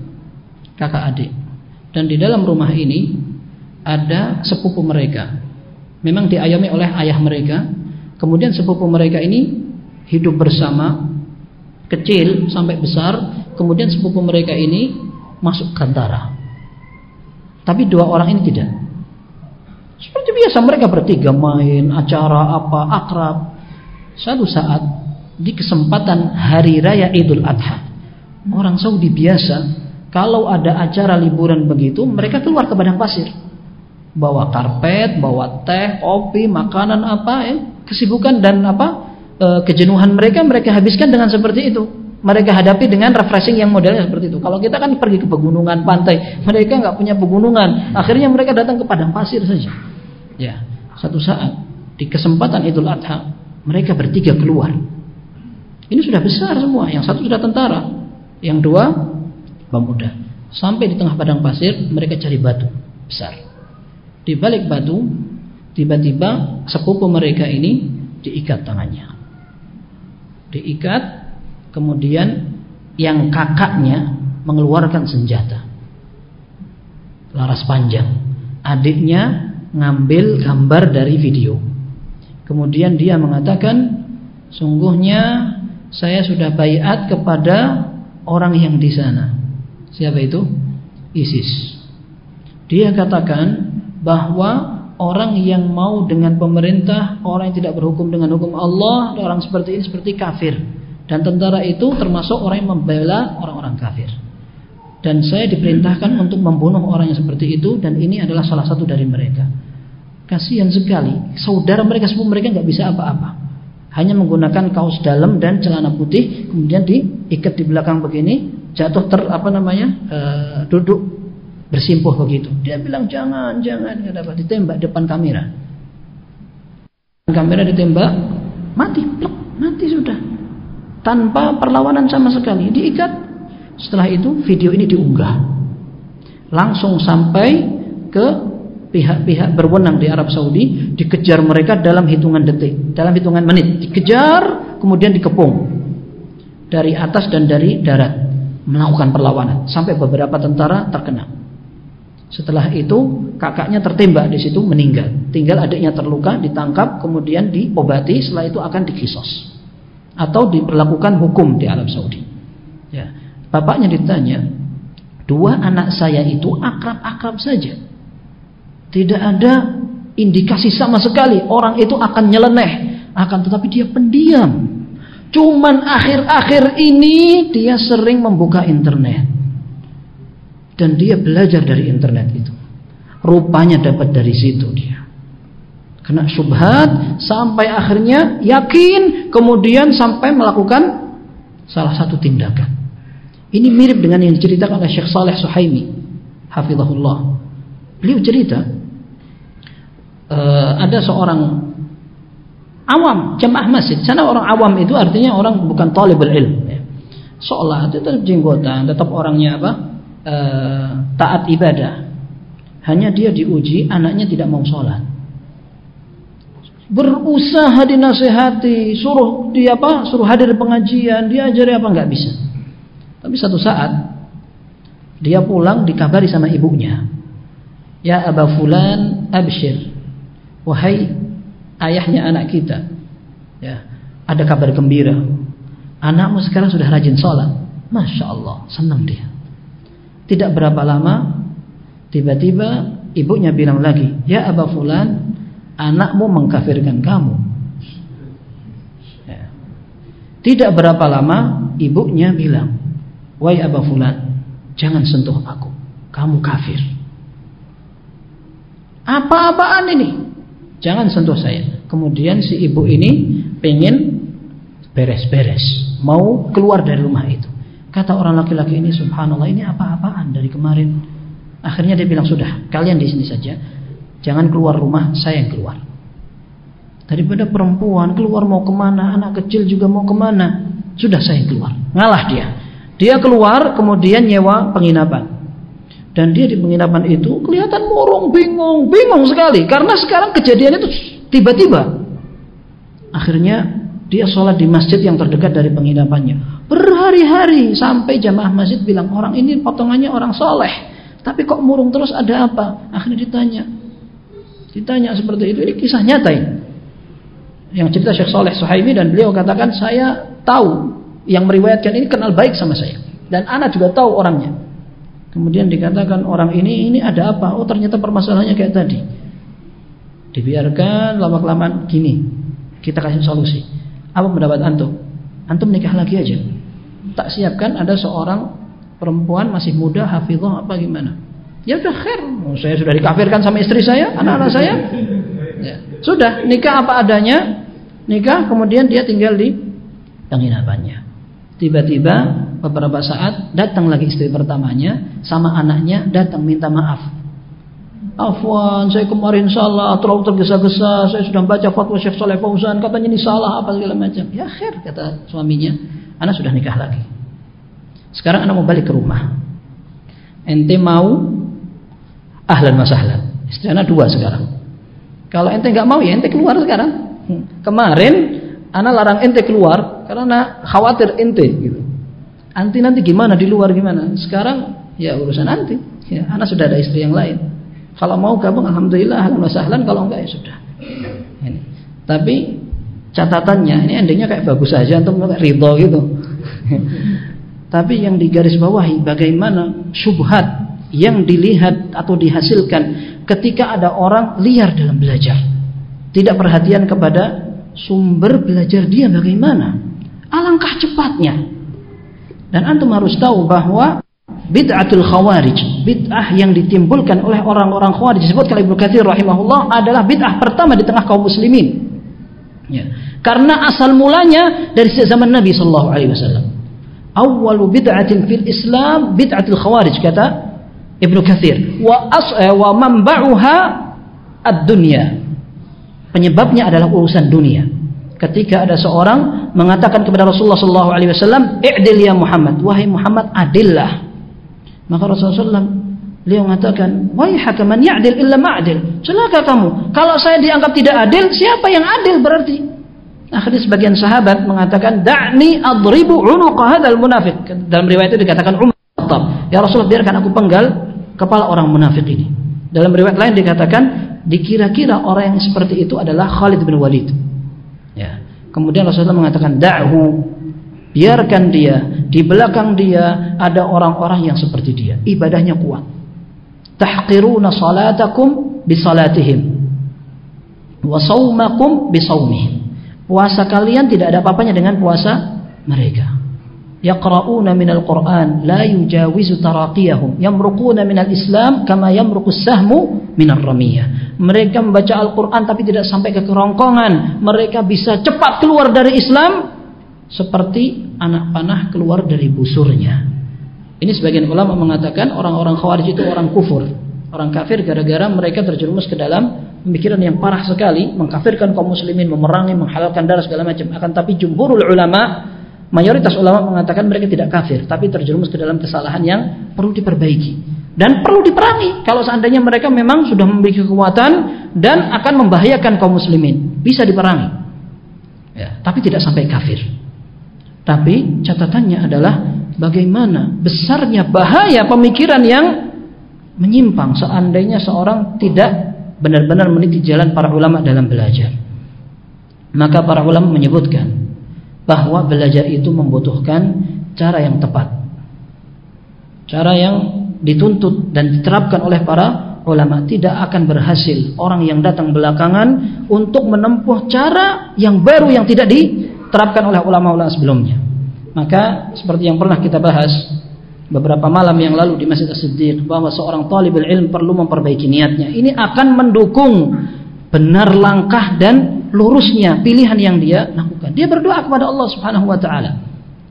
Kakak adik. Dan di dalam rumah ini ada sepupu mereka. Memang diayami oleh ayah mereka. Kemudian sepupu mereka ini hidup bersama kecil sampai besar kemudian sepupu mereka ini masuk kantara tapi dua orang ini tidak seperti biasa mereka bertiga main acara apa akrab. Satu saat di kesempatan hari raya Idul Adha orang Saudi biasa kalau ada acara liburan begitu mereka keluar ke padang pasir. Bawa karpet, bawa teh, kopi, makanan apa ya, kesibukan dan apa e, kejenuhan mereka mereka habiskan dengan seperti itu. Mereka hadapi dengan refreshing yang modelnya seperti itu. Kalau kita kan pergi ke pegunungan pantai mereka nggak punya pegunungan. Akhirnya mereka datang ke padang pasir saja ya satu saat di kesempatan Idul Adha mereka bertiga keluar. Ini sudah besar semua yang satu sudah tentara yang dua pemuda. Sampai di tengah padang pasir mereka cari batu besar. Di balik batu tiba-tiba sepupu mereka ini diikat tangannya. Diikat kemudian yang kakaknya mengeluarkan senjata. Laras panjang. Adiknya ngambil gambar dari video kemudian dia mengatakan sungguhnya saya sudah bayat kepada orang yang di sana siapa itu ISIS dia katakan bahwa orang yang mau dengan pemerintah, orang yang tidak berhukum dengan hukum Allah, orang seperti ini seperti kafir. Dan tentara itu termasuk orang yang membela orang-orang kafir. Dan saya diperintahkan untuk membunuh orang yang seperti itu dan ini adalah salah satu dari mereka. Kasihan sekali, saudara mereka semua mereka nggak bisa apa-apa. Hanya menggunakan kaos dalam dan celana putih, kemudian diikat di belakang begini, jatuh ter apa namanya, e, duduk bersimpuh begitu. Dia bilang jangan, jangan, nggak dapat ditembak depan kamera. Kamera ditembak, mati, plek, mati sudah. Tanpa perlawanan sama sekali, diikat. Setelah itu video ini diunggah. Langsung sampai ke pihak-pihak berwenang di Arab Saudi, dikejar mereka dalam hitungan detik, dalam hitungan menit. Dikejar, kemudian dikepung. Dari atas dan dari darat melakukan perlawanan sampai beberapa tentara terkena. Setelah itu kakaknya tertembak di situ meninggal. Tinggal adiknya terluka, ditangkap, kemudian diobati. Setelah itu akan dikisos atau diperlakukan hukum di Arab Saudi. Ya. Bapaknya ditanya, dua anak saya itu akrab-akrab saja. Tidak ada indikasi sama sekali orang itu akan nyeleneh, akan tetapi dia pendiam. Cuman akhir-akhir ini dia sering membuka internet. Dan dia belajar dari internet itu. Rupanya dapat dari situ dia. Kena syubhat sampai akhirnya yakin kemudian sampai melakukan salah satu tindakan. Ini mirip dengan yang diceritakan oleh Syekh Saleh Suhaimi hafizahullah. Beliau cerita uh, ada seorang awam jemaah masjid. Sana orang awam itu artinya orang bukan talibul ilm. Ya. Sholat itu tetap jenggotan, tetap orangnya apa? Uh, taat ibadah. Hanya dia diuji anaknya tidak mau sholat berusaha dinasehati, suruh dia apa? Suruh hadir pengajian, dia diajari apa nggak bisa. Tapi satu saat dia pulang dikabari sama ibunya. Ya Aba Fulan abshir. Wahai ayahnya anak kita. Ya, ada kabar gembira. Anakmu sekarang sudah rajin sholat. Masya Allah, senang dia. Tidak berapa lama, tiba-tiba ibunya bilang lagi, Ya Aba Fulan, anakmu mengkafirkan kamu. Ya. Tidak berapa lama ibunya bilang, Wahai Aba Fulan, jangan sentuh aku, kamu kafir. Apa-apaan ini? Jangan sentuh saya. Kemudian si ibu ini pengen beres-beres, mau keluar dari rumah itu. Kata orang laki-laki ini, subhanallah ini apa-apaan dari kemarin. Akhirnya dia bilang, sudah, kalian di sini saja. Jangan keluar rumah, saya yang keluar. Daripada perempuan keluar mau ke mana, anak kecil juga mau ke mana. Sudah saya keluar. Ngalah dia. Dia keluar kemudian nyewa penginapan. Dan dia di penginapan itu kelihatan murung, bingung, bingung sekali. Karena sekarang kejadian itu tiba-tiba. Akhirnya dia sholat di masjid yang terdekat dari penginapannya. Berhari-hari sampai jamaah masjid bilang orang ini potongannya orang soleh. Tapi kok murung terus ada apa? Akhirnya ditanya, Ditanya seperti itu, ini kisah nyata ini. Yang cerita Syekh Saleh Suhaimi dan beliau katakan saya tahu yang meriwayatkan ini kenal baik sama saya dan anak juga tahu orangnya. Kemudian dikatakan orang ini ini ada apa? Oh ternyata permasalahannya kayak tadi. Dibiarkan lama-kelamaan gini. Kita kasih solusi. Apa pendapat antum? Antum nikah lagi aja. Tak siapkan ada seorang perempuan masih muda hafizah apa gimana? Ya udah khair. Oh, saya sudah dikafirkan sama istri saya, anak-anak saya. Ya. Sudah nikah apa adanya. Nikah kemudian dia tinggal di penginapannya. Tiba-tiba beberapa saat datang lagi istri pertamanya sama anaknya datang minta maaf. Afwan, saya kemarin salah, terlalu tergesa-gesa, saya sudah baca fatwa Syekh Saleh Fauzan, katanya ini salah apa segala macam. Ya khair kata suaminya, anak sudah nikah lagi. Sekarang anak mau balik ke rumah. Ente mau ahlan masahlan. Istri anak dua sekarang. Kalau ente nggak mau ya ente keluar sekarang. Hmm. Kemarin anak larang ente keluar karena khawatir ente gitu. Anti nanti gimana di luar gimana? Sekarang ya urusan anti. Ya, anak sudah ada istri yang lain. Kalau mau gabung alhamdulillah ahlan masahlan kalau enggak ya sudah. Ini. Tapi catatannya ini endingnya kayak bagus saja untuk kayak ridho gitu. *laughs* Tapi yang digaris bawahi bagaimana syubhat yang dilihat atau dihasilkan ketika ada orang liar dalam belajar. Tidak perhatian kepada sumber belajar dia bagaimana. Alangkah cepatnya. Dan antum harus tahu bahwa bid'atul khawarij, bid'ah yang ditimbulkan oleh orang-orang khawarij disebut oleh Ibnu Katsir rahimahullah adalah bid'ah pertama di tengah kaum muslimin. Ya. Karena asal mulanya dari zaman Nabi sallallahu alaihi wasallam. Awwalu bid'atin fil Islam bid'atul khawarij kata Ibnu Katsir wa as eh, wa manba'uha ad-dunya. Penyebabnya adalah urusan dunia. Ketika ada seorang mengatakan kepada Rasulullah sallallahu alaihi wasallam, "I'dil ya Muhammad." Wahai Muhammad, adillah. Maka Rasulullah SAW beliau mengatakan, "Wahai hakaman ya'dil illa ma'dil." Celaka kamu. Kalau saya dianggap tidak adil, siapa yang adil berarti? Akhirnya sebagian sahabat mengatakan, "Da'ni adribu 'unuqa hadzal munafiq." Dalam riwayat itu dikatakan Umar Ya Rasulullah biarkan aku penggal kepala orang munafik ini. Dalam riwayat lain dikatakan dikira-kira orang yang seperti itu adalah Khalid bin Walid. Kemudian Rasulullah mengatakan da'hu Biarkan dia, di belakang dia ada orang-orang yang seperti dia. Ibadahnya kuat. Tahqiruna salatakum bisalatihim. Wa bisawmihim. Puasa kalian tidak ada apa-apanya dengan puasa mereka. Yaqra'una minal Qur'an la yujawizu taraqiyahum. Yamruquna minal Islam kama yamruqus sahmu minar ramiyah. Mereka membaca Al-Quran tapi tidak sampai ke kerongkongan. Mereka bisa cepat keluar dari Islam seperti anak panah keluar dari busurnya. Ini sebagian ulama mengatakan orang-orang khawarij itu orang kufur, orang kafir gara-gara mereka terjerumus ke dalam pemikiran yang parah sekali, mengkafirkan kaum muslimin, memerangi, menghalalkan darah segala macam. Akan tapi jumhurul ulama, mayoritas ulama mengatakan mereka tidak kafir, tapi terjerumus ke dalam kesalahan yang perlu diperbaiki dan perlu diperangi. Kalau seandainya mereka memang sudah memiliki kekuatan dan akan membahayakan kaum muslimin bisa diperangi. Ya, tapi tidak sampai kafir. Tapi catatannya adalah bagaimana besarnya bahaya pemikiran yang menyimpang seandainya seorang tidak benar-benar meniti jalan para ulama dalam belajar. Maka para ulama menyebutkan bahwa belajar itu membutuhkan cara yang tepat. Cara yang dituntut dan diterapkan oleh para ulama tidak akan berhasil orang yang datang belakangan untuk menempuh cara yang baru yang tidak di diterapkan oleh ulama-ulama sebelumnya. Maka seperti yang pernah kita bahas beberapa malam yang lalu di Masjid As-Siddiq bahwa seorang talibul ilm perlu memperbaiki niatnya. Ini akan mendukung benar langkah dan lurusnya pilihan yang dia lakukan. Dia berdoa kepada Allah Subhanahu wa taala.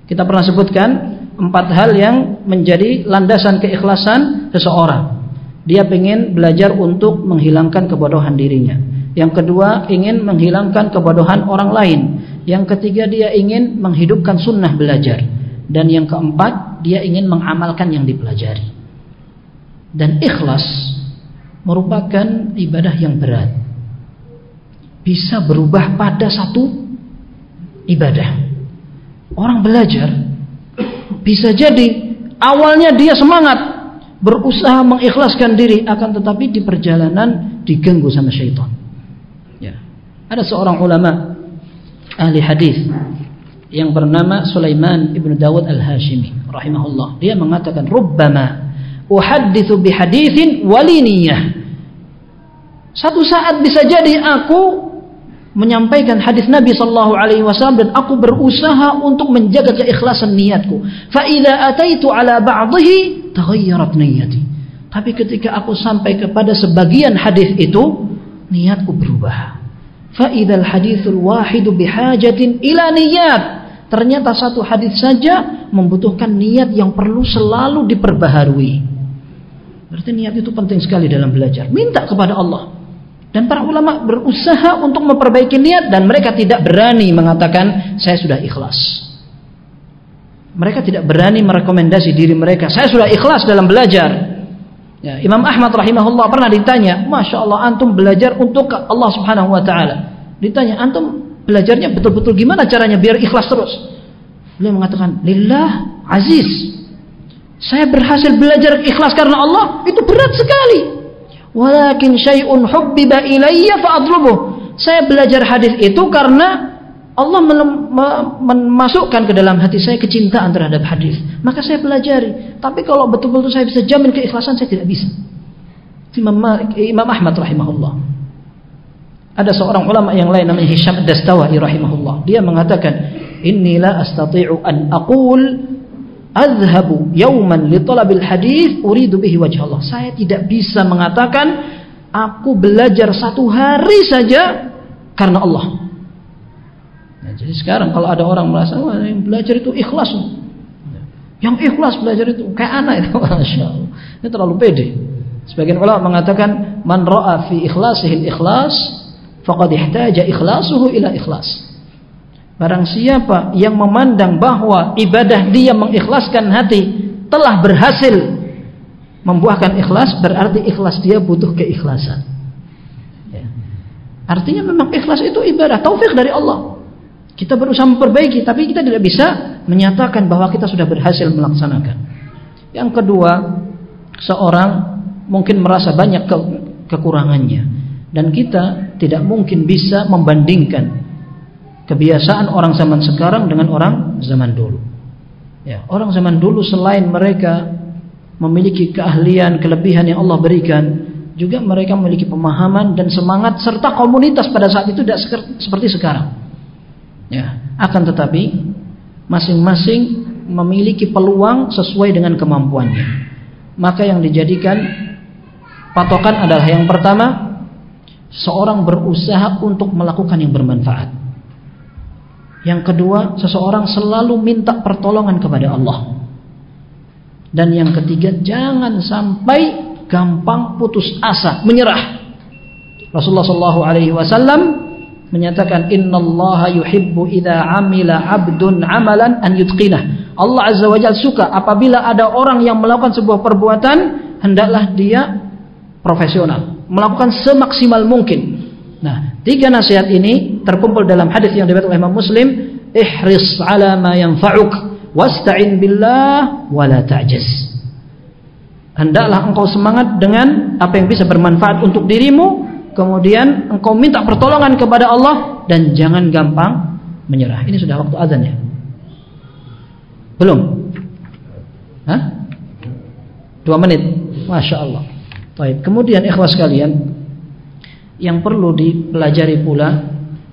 Kita pernah sebutkan empat hal yang menjadi landasan keikhlasan seseorang. Dia ingin belajar untuk menghilangkan kebodohan dirinya. Yang kedua, ingin menghilangkan kebodohan orang lain. Yang ketiga dia ingin menghidupkan sunnah belajar. Dan yang keempat dia ingin mengamalkan yang dipelajari. Dan ikhlas merupakan ibadah yang berat. Bisa berubah pada satu ibadah. Orang belajar bisa jadi awalnya dia semangat berusaha mengikhlaskan diri akan tetapi di perjalanan diganggu sama syaitan. Ya. Ada seorang ulama ahli hadis yang bernama Sulaiman ibnu Dawud al-Hashimi rahimahullah. Dia mengatakan rubbama uhadditsu bihaditsin waliniyah. Satu saat bisa jadi aku menyampaikan hadis Nabi sallallahu alaihi wasallam dan aku berusaha untuk menjaga keikhlasan niatku. Fa idza ataitu ala ba'dhihi taghayyarat niyyati. Tapi ketika aku sampai kepada sebagian hadis itu, niatku berubah. Fa'idal hadithul wahidu bihajatin ila. Ternyata satu hadis saja membutuhkan niat yang perlu selalu diperbaharui. Berarti niat itu penting sekali dalam belajar. Minta kepada Allah. Dan para ulama berusaha untuk memperbaiki niat dan mereka tidak berani mengatakan saya sudah ikhlas. Mereka tidak berani merekomendasi diri mereka. Saya sudah ikhlas dalam belajar. Ya, Imam Ahmad rahimahullah pernah ditanya, Masya Allah antum belajar untuk Allah subhanahu wa ta'ala. Ditanya, antum belajarnya betul-betul gimana caranya biar ikhlas terus? Beliau mengatakan, Lillah aziz. Saya berhasil belajar ikhlas karena Allah, itu berat sekali. Walakin syai'un hubbiba ilayya fa'adlubuh. Saya belajar hadis itu karena Allah memasukkan ke dalam hati saya kecintaan terhadap hadis. Maka saya pelajari. Tapi kalau betul-betul saya bisa jamin keikhlasan, saya tidak bisa. Imam, Malik, eh, Imam Ahmad rahimahullah. Ada seorang ulama yang lain namanya Hisham Dastawahi rahimahullah. Dia mengatakan, Inni la astati'u an aqul azhabu yawman li talabil hadis uridu bihi wajah Allah. Saya tidak bisa mengatakan aku belajar satu hari saja karena Allah. Nah, jadi sekarang kalau ada orang merasa Wah, yang belajar itu ikhlas, yang ikhlas belajar itu kayak anak itu, *laughs* masya Allah. Ini terlalu pede. Sebagian ulama mengatakan man ra'a fi ikhlasihi ikhlas faqad ihtaja ikhlasuhu ila ikhlas. Barang siapa yang memandang bahwa ibadah dia mengikhlaskan hati telah berhasil membuahkan ikhlas, berarti ikhlas dia butuh keikhlasan. Ya. Artinya memang ikhlas itu ibadah, taufik dari Allah. Kita berusaha memperbaiki, tapi kita tidak bisa menyatakan bahwa kita sudah berhasil melaksanakan. Yang kedua, seorang mungkin merasa banyak ke kekurangannya dan kita tidak mungkin bisa membandingkan kebiasaan orang zaman sekarang dengan orang zaman dulu. Ya, orang zaman dulu selain mereka memiliki keahlian, kelebihan yang Allah berikan, juga mereka memiliki pemahaman dan semangat serta komunitas pada saat itu tidak seperti sekarang. Ya, akan tetapi masing-masing memiliki peluang sesuai dengan kemampuannya. Maka yang dijadikan patokan adalah yang pertama, seorang berusaha untuk melakukan yang bermanfaat. Yang kedua, seseorang selalu minta pertolongan kepada Allah. Dan yang ketiga, jangan sampai gampang putus asa, menyerah. Rasulullah Shallallahu Alaihi Wasallam menyatakan, Inna Allah yuhibbu idha amila abdun amalan an yutqinah. Allah Azza wa Jalla suka apabila ada orang yang melakukan sebuah perbuatan, hendaklah dia profesional, melakukan semaksimal mungkin. Nah, tiga nasihat ini terkumpul dalam hadis yang diriwayatkan oleh Imam Muslim, ihris ala ma yanfa'uk wasta'in billah wa la ta'jaz. Hendaklah engkau semangat dengan apa yang bisa bermanfaat untuk dirimu, kemudian engkau minta pertolongan kepada Allah dan jangan gampang menyerah. Ini sudah waktu azan ya? Belum? Hah? Dua menit. Masya Allah. Baik. Kemudian ikhwas kalian, yang perlu dipelajari pula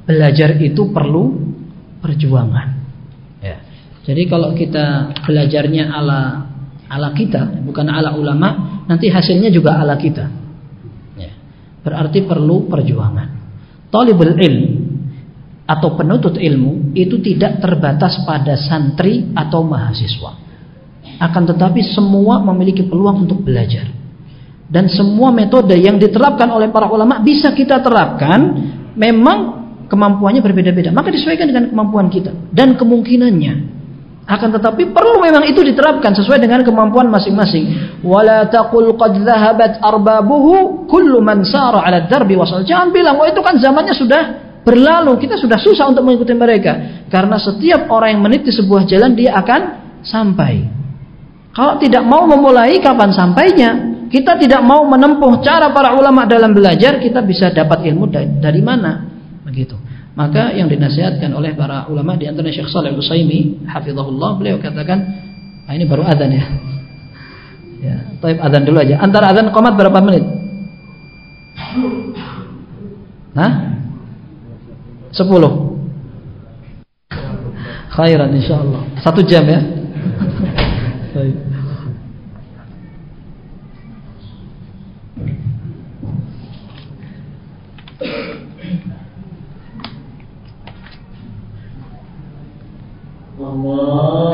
belajar itu perlu perjuangan. Ya. jadi kalau kita belajarnya ala ala kita bukan ala ulama nanti hasilnya juga ala kita. Ya. berarti perlu perjuangan. Talibul ilm atau penuntut ilmu itu tidak terbatas pada santri atau mahasiswa. Akan tetapi semua memiliki peluang untuk belajar dan semua metode yang diterapkan oleh para ulama bisa kita terapkan memang kemampuannya berbeda-beda. Maka disesuaikan dengan kemampuan kita dan kemungkinannya. Akan tetapi perlu memang itu diterapkan sesuai dengan kemampuan masing-masing. Wala taqul qad dhahabat arbabuhu kullu man sara 'ala darbi wasal. Jangan bilang oh itu kan zamannya sudah berlalu. Kita sudah susah untuk mengikuti mereka. Karena setiap orang yang meniti sebuah jalan dia akan sampai. Kalau tidak mau memulai kapan sampainya kita tidak mau menempuh cara para ulama dalam belajar, kita bisa dapat ilmu dari, mana? Begitu. Maka yang dinasihatkan oleh para ulama di antara Syekh Saleh Utsaimin, hafizahullah, beliau katakan, ah, ini baru adzan ya. *laughs* Ya, taib adzan dulu aja. Antara adzan qomat berapa menit? Hah? Sepuluh. Khairan insyaallah. Satu jam ya. *laughs* Baik. الله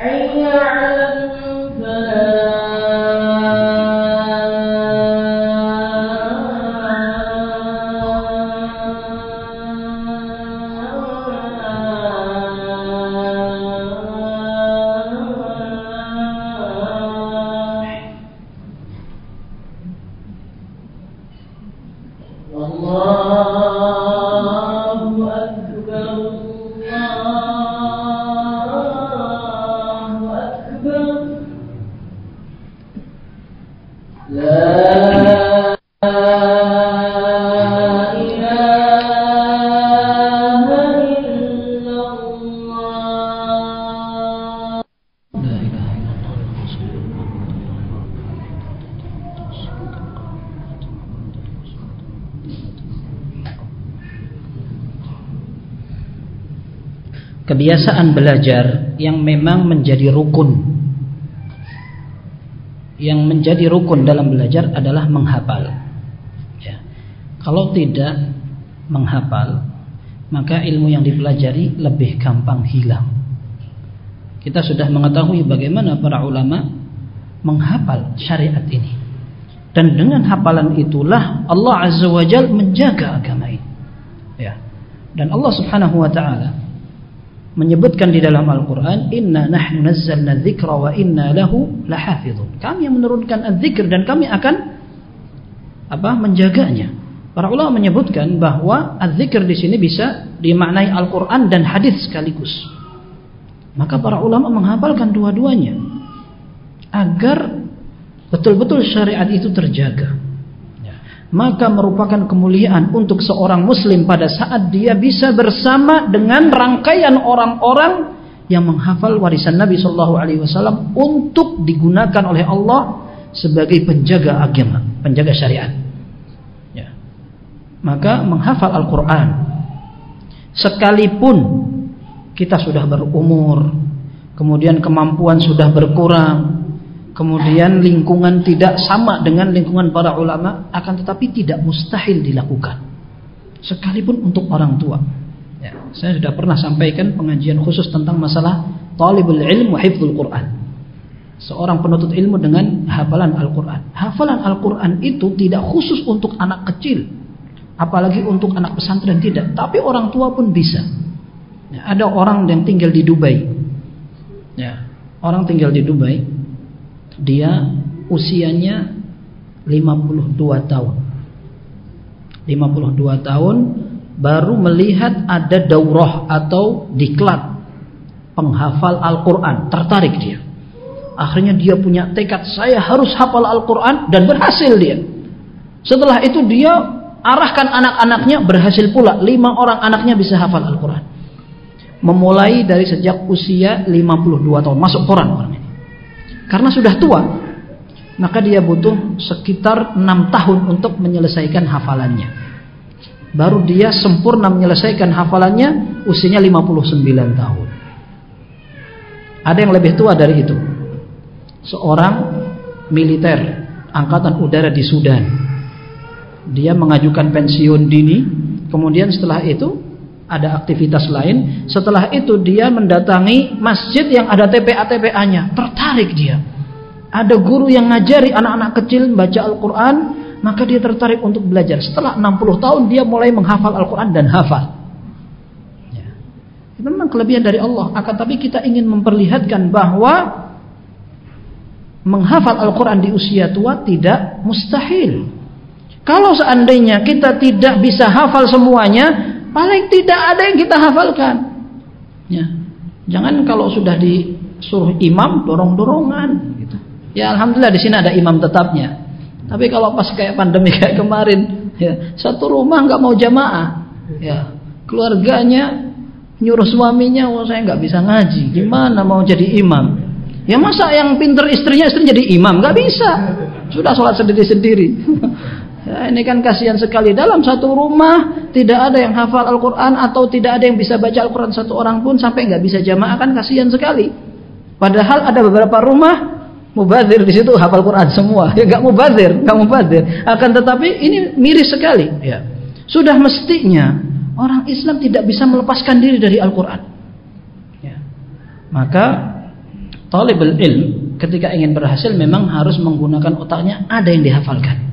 哎呀 Kebiasaan belajar yang memang menjadi rukun Yang menjadi rukun dalam belajar adalah menghafal ya. Kalau tidak menghafal Maka ilmu yang dipelajari lebih gampang hilang kita sudah mengetahui bagaimana para ulama menghafal syariat ini. Dan dengan hafalan itulah Allah Azza wa Jal menjaga agama ini. Ya. Dan Allah Subhanahu wa taala menyebutkan di dalam Al-Qur'an, "Inna nahnu nazzalna dzikra wa inna lahu lahafizun." Kami yang menurunkan az-zikr dan kami akan apa? menjaganya. Para ulama menyebutkan bahwa az-zikr di sini bisa dimaknai Al-Qur'an dan hadis sekaligus. Maka para ulama menghafalkan dua-duanya agar betul-betul syariat itu terjaga. Maka merupakan kemuliaan untuk seorang muslim pada saat dia bisa bersama dengan rangkaian orang-orang yang menghafal warisan Nabi Shallallahu Alaihi Wasallam untuk digunakan oleh Allah sebagai penjaga agama, penjaga syariat. Ya. Maka menghafal Al-Quran sekalipun kita sudah berumur, kemudian kemampuan sudah berkurang, kemudian lingkungan tidak sama dengan lingkungan para ulama, akan tetapi tidak mustahil dilakukan. Sekalipun untuk orang tua. Ya, saya sudah pernah sampaikan pengajian khusus tentang masalah talibul ilmu hifdzul Quran. Seorang penuntut ilmu dengan hafalan Al-Quran. Hafalan Al-Quran itu tidak khusus untuk anak kecil. Apalagi untuk anak pesantren tidak. Tapi orang tua pun bisa. Ya, ada orang yang tinggal di Dubai. Ya, orang tinggal di Dubai. Dia usianya 52 tahun. 52 tahun baru melihat ada daurah atau diklat penghafal Al-Quran. Tertarik dia. Akhirnya dia punya tekad saya harus hafal Al-Quran dan berhasil dia. Setelah itu dia arahkan anak-anaknya berhasil pula. Lima orang anaknya bisa hafal Al-Quran. Memulai dari sejak usia 52 tahun. Masuk koran orang ini. Karena sudah tua. Maka dia butuh sekitar 6 tahun untuk menyelesaikan hafalannya. Baru dia sempurna menyelesaikan hafalannya usianya 59 tahun. Ada yang lebih tua dari itu. Seorang militer angkatan udara di Sudan. Dia mengajukan pensiun dini, kemudian setelah itu ada aktivitas lain. Setelah itu dia mendatangi masjid yang ada TPA-TPA-nya. Tertarik dia. Ada guru yang ngajari anak-anak kecil membaca Al-Quran. maka dia tertarik untuk belajar. Setelah 60 tahun dia mulai menghafal Al-Quran dan hafal. Ya. Itu memang kelebihan dari Allah. Akan tapi kita ingin memperlihatkan bahwa menghafal Al-Quran di usia tua tidak mustahil. Kalau seandainya kita tidak bisa hafal semuanya, paling tidak ada yang kita hafalkan. Ya. Jangan kalau sudah disuruh imam dorong-dorongan gitu. Ya alhamdulillah di sini ada imam tetapnya. Tapi kalau pas kayak pandemi *laughs* kayak kemarin, ya, satu rumah nggak mau jamaah, ya, keluarganya nyuruh suaminya, oh saya nggak bisa ngaji, gimana mau jadi imam? Ya masa yang pinter istrinya istri jadi imam? Nggak bisa, sudah sholat sendiri-sendiri. *laughs* ya, ini kan kasihan sekali dalam satu rumah tidak ada yang hafal Al-Quran atau tidak ada yang bisa baca Al-Quran satu orang pun sampai nggak bisa jamaah kan kasihan sekali. Padahal ada beberapa rumah mubazir di situ hafal Quran semua. Ya nggak mubazir, nggak mubazir. Akan tetapi ini miris sekali. Ya. Sudah mestinya orang Islam tidak bisa melepaskan diri dari Al-Quran. Ya. Maka talibul ilm ketika ingin berhasil memang harus menggunakan otaknya ada yang dihafalkan.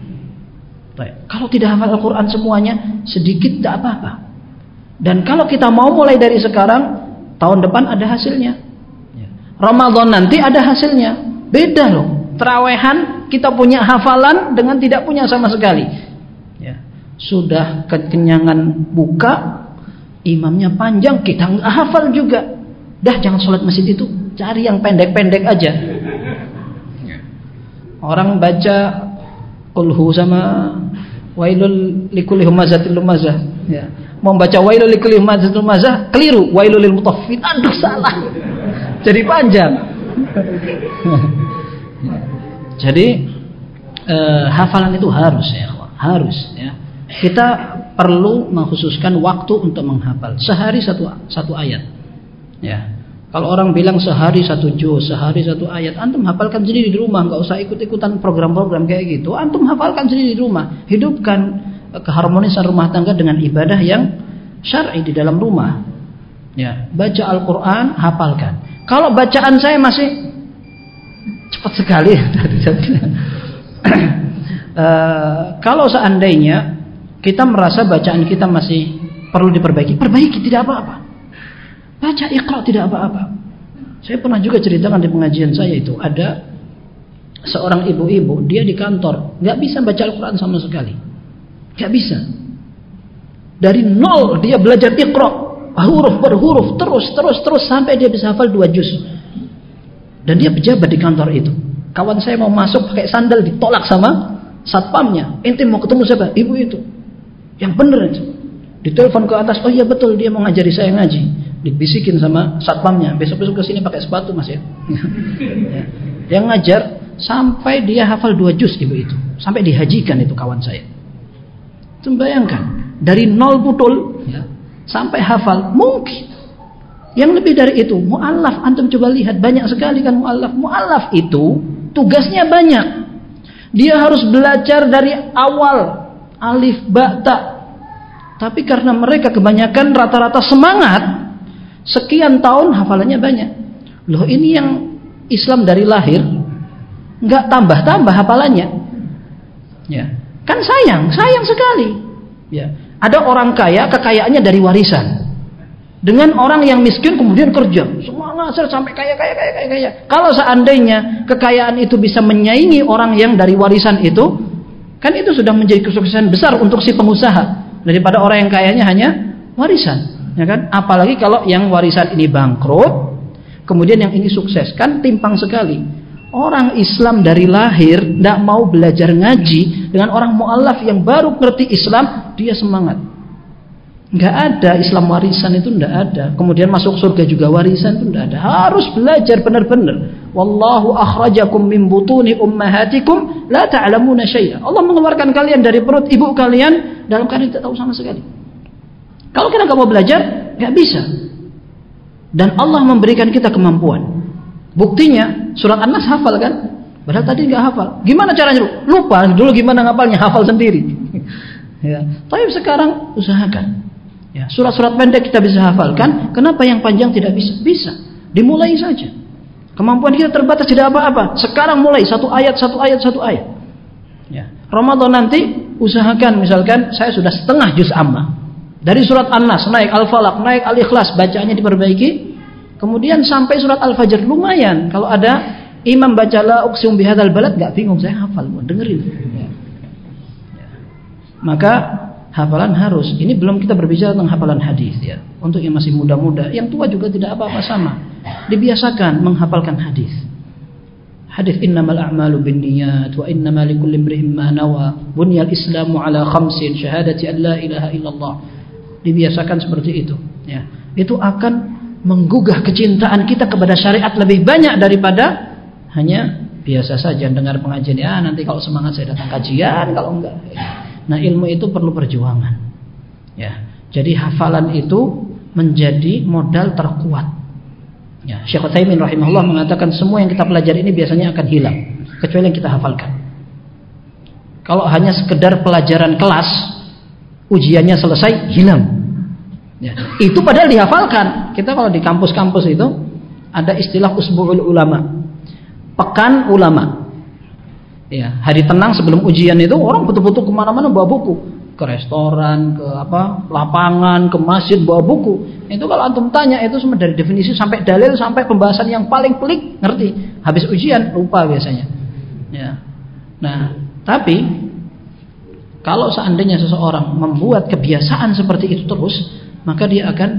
Baik. Kalau tidak hafal Al-Quran semuanya sedikit tidak apa-apa. Dan kalau kita mau mulai dari sekarang tahun depan ada hasilnya. Ya. Ramadan nanti ada hasilnya. Beda loh. Terawehan kita punya hafalan dengan tidak punya sama sekali. Ya. Sudah kekenyangan buka, imamnya panjang, kita nggak hafal juga. Dah jangan sholat masjid itu, cari yang pendek-pendek aja. Orang baca ulhu sama wailul likulli humazatil lumazah. Ya. Mau baca wailul likulli humazatil lumazah, keliru. Wailul lil mutaffifin. Aduh salah. Jadi panjang. *laughs* Jadi eh, hafalan itu harus ya, harus ya. Kita perlu mengkhususkan waktu untuk menghafal sehari satu satu ayat. Ya. Kalau orang bilang sehari satu juz, sehari satu ayat, antum hafalkan sendiri di rumah, nggak usah ikut-ikutan program-program kayak gitu. Antum hafalkan sendiri di rumah, hidupkan keharmonisan rumah tangga dengan ibadah yang syar'i di dalam rumah. Ya, baca Al-Qur'an, hafalkan. Kalau bacaan saya masih cepat sekali uh, *laughs* kalau seandainya kita merasa bacaan kita masih perlu diperbaiki perbaiki tidak apa-apa baca ikhra tidak apa-apa saya pernah juga ceritakan di pengajian saya itu ada seorang ibu-ibu dia di kantor nggak bisa baca Al-Quran sama sekali nggak bisa dari nol dia belajar ikhra huruf per huruf terus terus terus sampai dia bisa hafal dua juz dan dia pejabat di kantor itu. Kawan saya mau masuk pakai sandal ditolak sama satpamnya. Ente mau ketemu siapa? Ibu itu. Yang benar itu. Ditelepon ke atas, oh iya betul dia mau ngajari saya ngaji. Dibisikin sama satpamnya, besok-besok ke sini pakai sepatu mas ya. ya. Yang ngajar sampai dia hafal dua juz ibu itu. Sampai dihajikan itu kawan saya. Itu bayangkan, dari nol putul ya, sampai hafal mungkin yang lebih dari itu, mu'allaf, antum coba lihat, banyak sekali kan mu'allaf. Mu'allaf itu tugasnya banyak. Dia harus belajar dari awal, alif, ba, ta. Tapi karena mereka kebanyakan rata-rata semangat, sekian tahun hafalannya banyak. Loh ini yang Islam dari lahir, nggak tambah-tambah hafalannya. Ya. Kan sayang, sayang sekali. Ya. Ada orang kaya, kekayaannya dari warisan dengan orang yang miskin kemudian kerja semua ngasir sampai kaya kaya kaya kaya kaya kalau seandainya kekayaan itu bisa menyaingi orang yang dari warisan itu kan itu sudah menjadi kesuksesan besar untuk si pengusaha daripada orang yang kayanya hanya warisan ya kan apalagi kalau yang warisan ini bangkrut kemudian yang ini sukses kan timpang sekali orang Islam dari lahir tidak mau belajar ngaji dengan orang mualaf yang baru ngerti Islam dia semangat Nggak ada Islam warisan itu nggak ada. Kemudian masuk surga juga warisan itu nggak ada. Harus belajar benar-benar. Wallahu akhrajakum min butuni ummahatikum la ta'lamuna syai'a. Allah mengeluarkan kalian dari perut ibu kalian dalam keadaan tidak tahu sama sekali. Kalau kita nggak mau belajar, nggak bisa. Dan Allah memberikan kita kemampuan. Buktinya surat An-Nas hafal kan? Padahal tadi nggak hafal. Gimana caranya? Lupa dulu gimana ngapalnya, hafal sendiri. *laughs* ya. Tapi sekarang usahakan Ya, surat-surat pendek kita bisa hafalkan, kenapa yang panjang tidak bisa? Bisa. Dimulai saja. Kemampuan kita terbatas tidak apa-apa. Sekarang mulai satu ayat, satu ayat, satu ayat. Ya. Ramadan nanti usahakan misalkan saya sudah setengah juz amma. Dari surat An-Nas naik Al-Falaq, naik Al-Ikhlas, bacaannya diperbaiki. Kemudian sampai surat Al-Fajr lumayan. Kalau ada imam baca la uqsim bihadzal balad enggak bingung saya hafal, dengerin. Maka hafalan harus. Ini belum kita berbicara tentang hafalan hadis ya. Untuk yang masih muda-muda, yang tua juga tidak apa-apa sama. Dibiasakan menghafalkan hadis. Hadis innamal a'malu binniyat wa innamal likulli imri'in ma nawa. Bunyal Islamu ala khamsin syahadati an la ilaha illallah. Dibiasakan seperti itu, ya. Itu akan menggugah kecintaan kita kepada syariat lebih banyak daripada hanya biasa saja dengar pengajian ya nanti kalau semangat saya datang kajian kalau enggak. Nah ilmu itu perlu perjuangan ya. Jadi hafalan itu menjadi modal terkuat ya. Syekh Utsaimin rahimahullah mengatakan semua yang kita pelajari ini biasanya akan hilang kecuali yang kita hafalkan. Kalau hanya sekedar pelajaran kelas ujiannya selesai hilang ya. itu padahal dihafalkan kita kalau di kampus-kampus itu ada istilah usbu'ul ulama pekan ulama. Ya, hari tenang sebelum ujian itu orang betul-betul ke mana-mana bawa buku ke restoran, ke apa lapangan, ke masjid bawa buku. Itu kalau antum tanya itu semua dari definisi sampai dalil sampai pembahasan yang paling pelik ngerti. Habis ujian lupa biasanya. Ya. Nah, tapi kalau seandainya seseorang membuat kebiasaan seperti itu terus, maka dia akan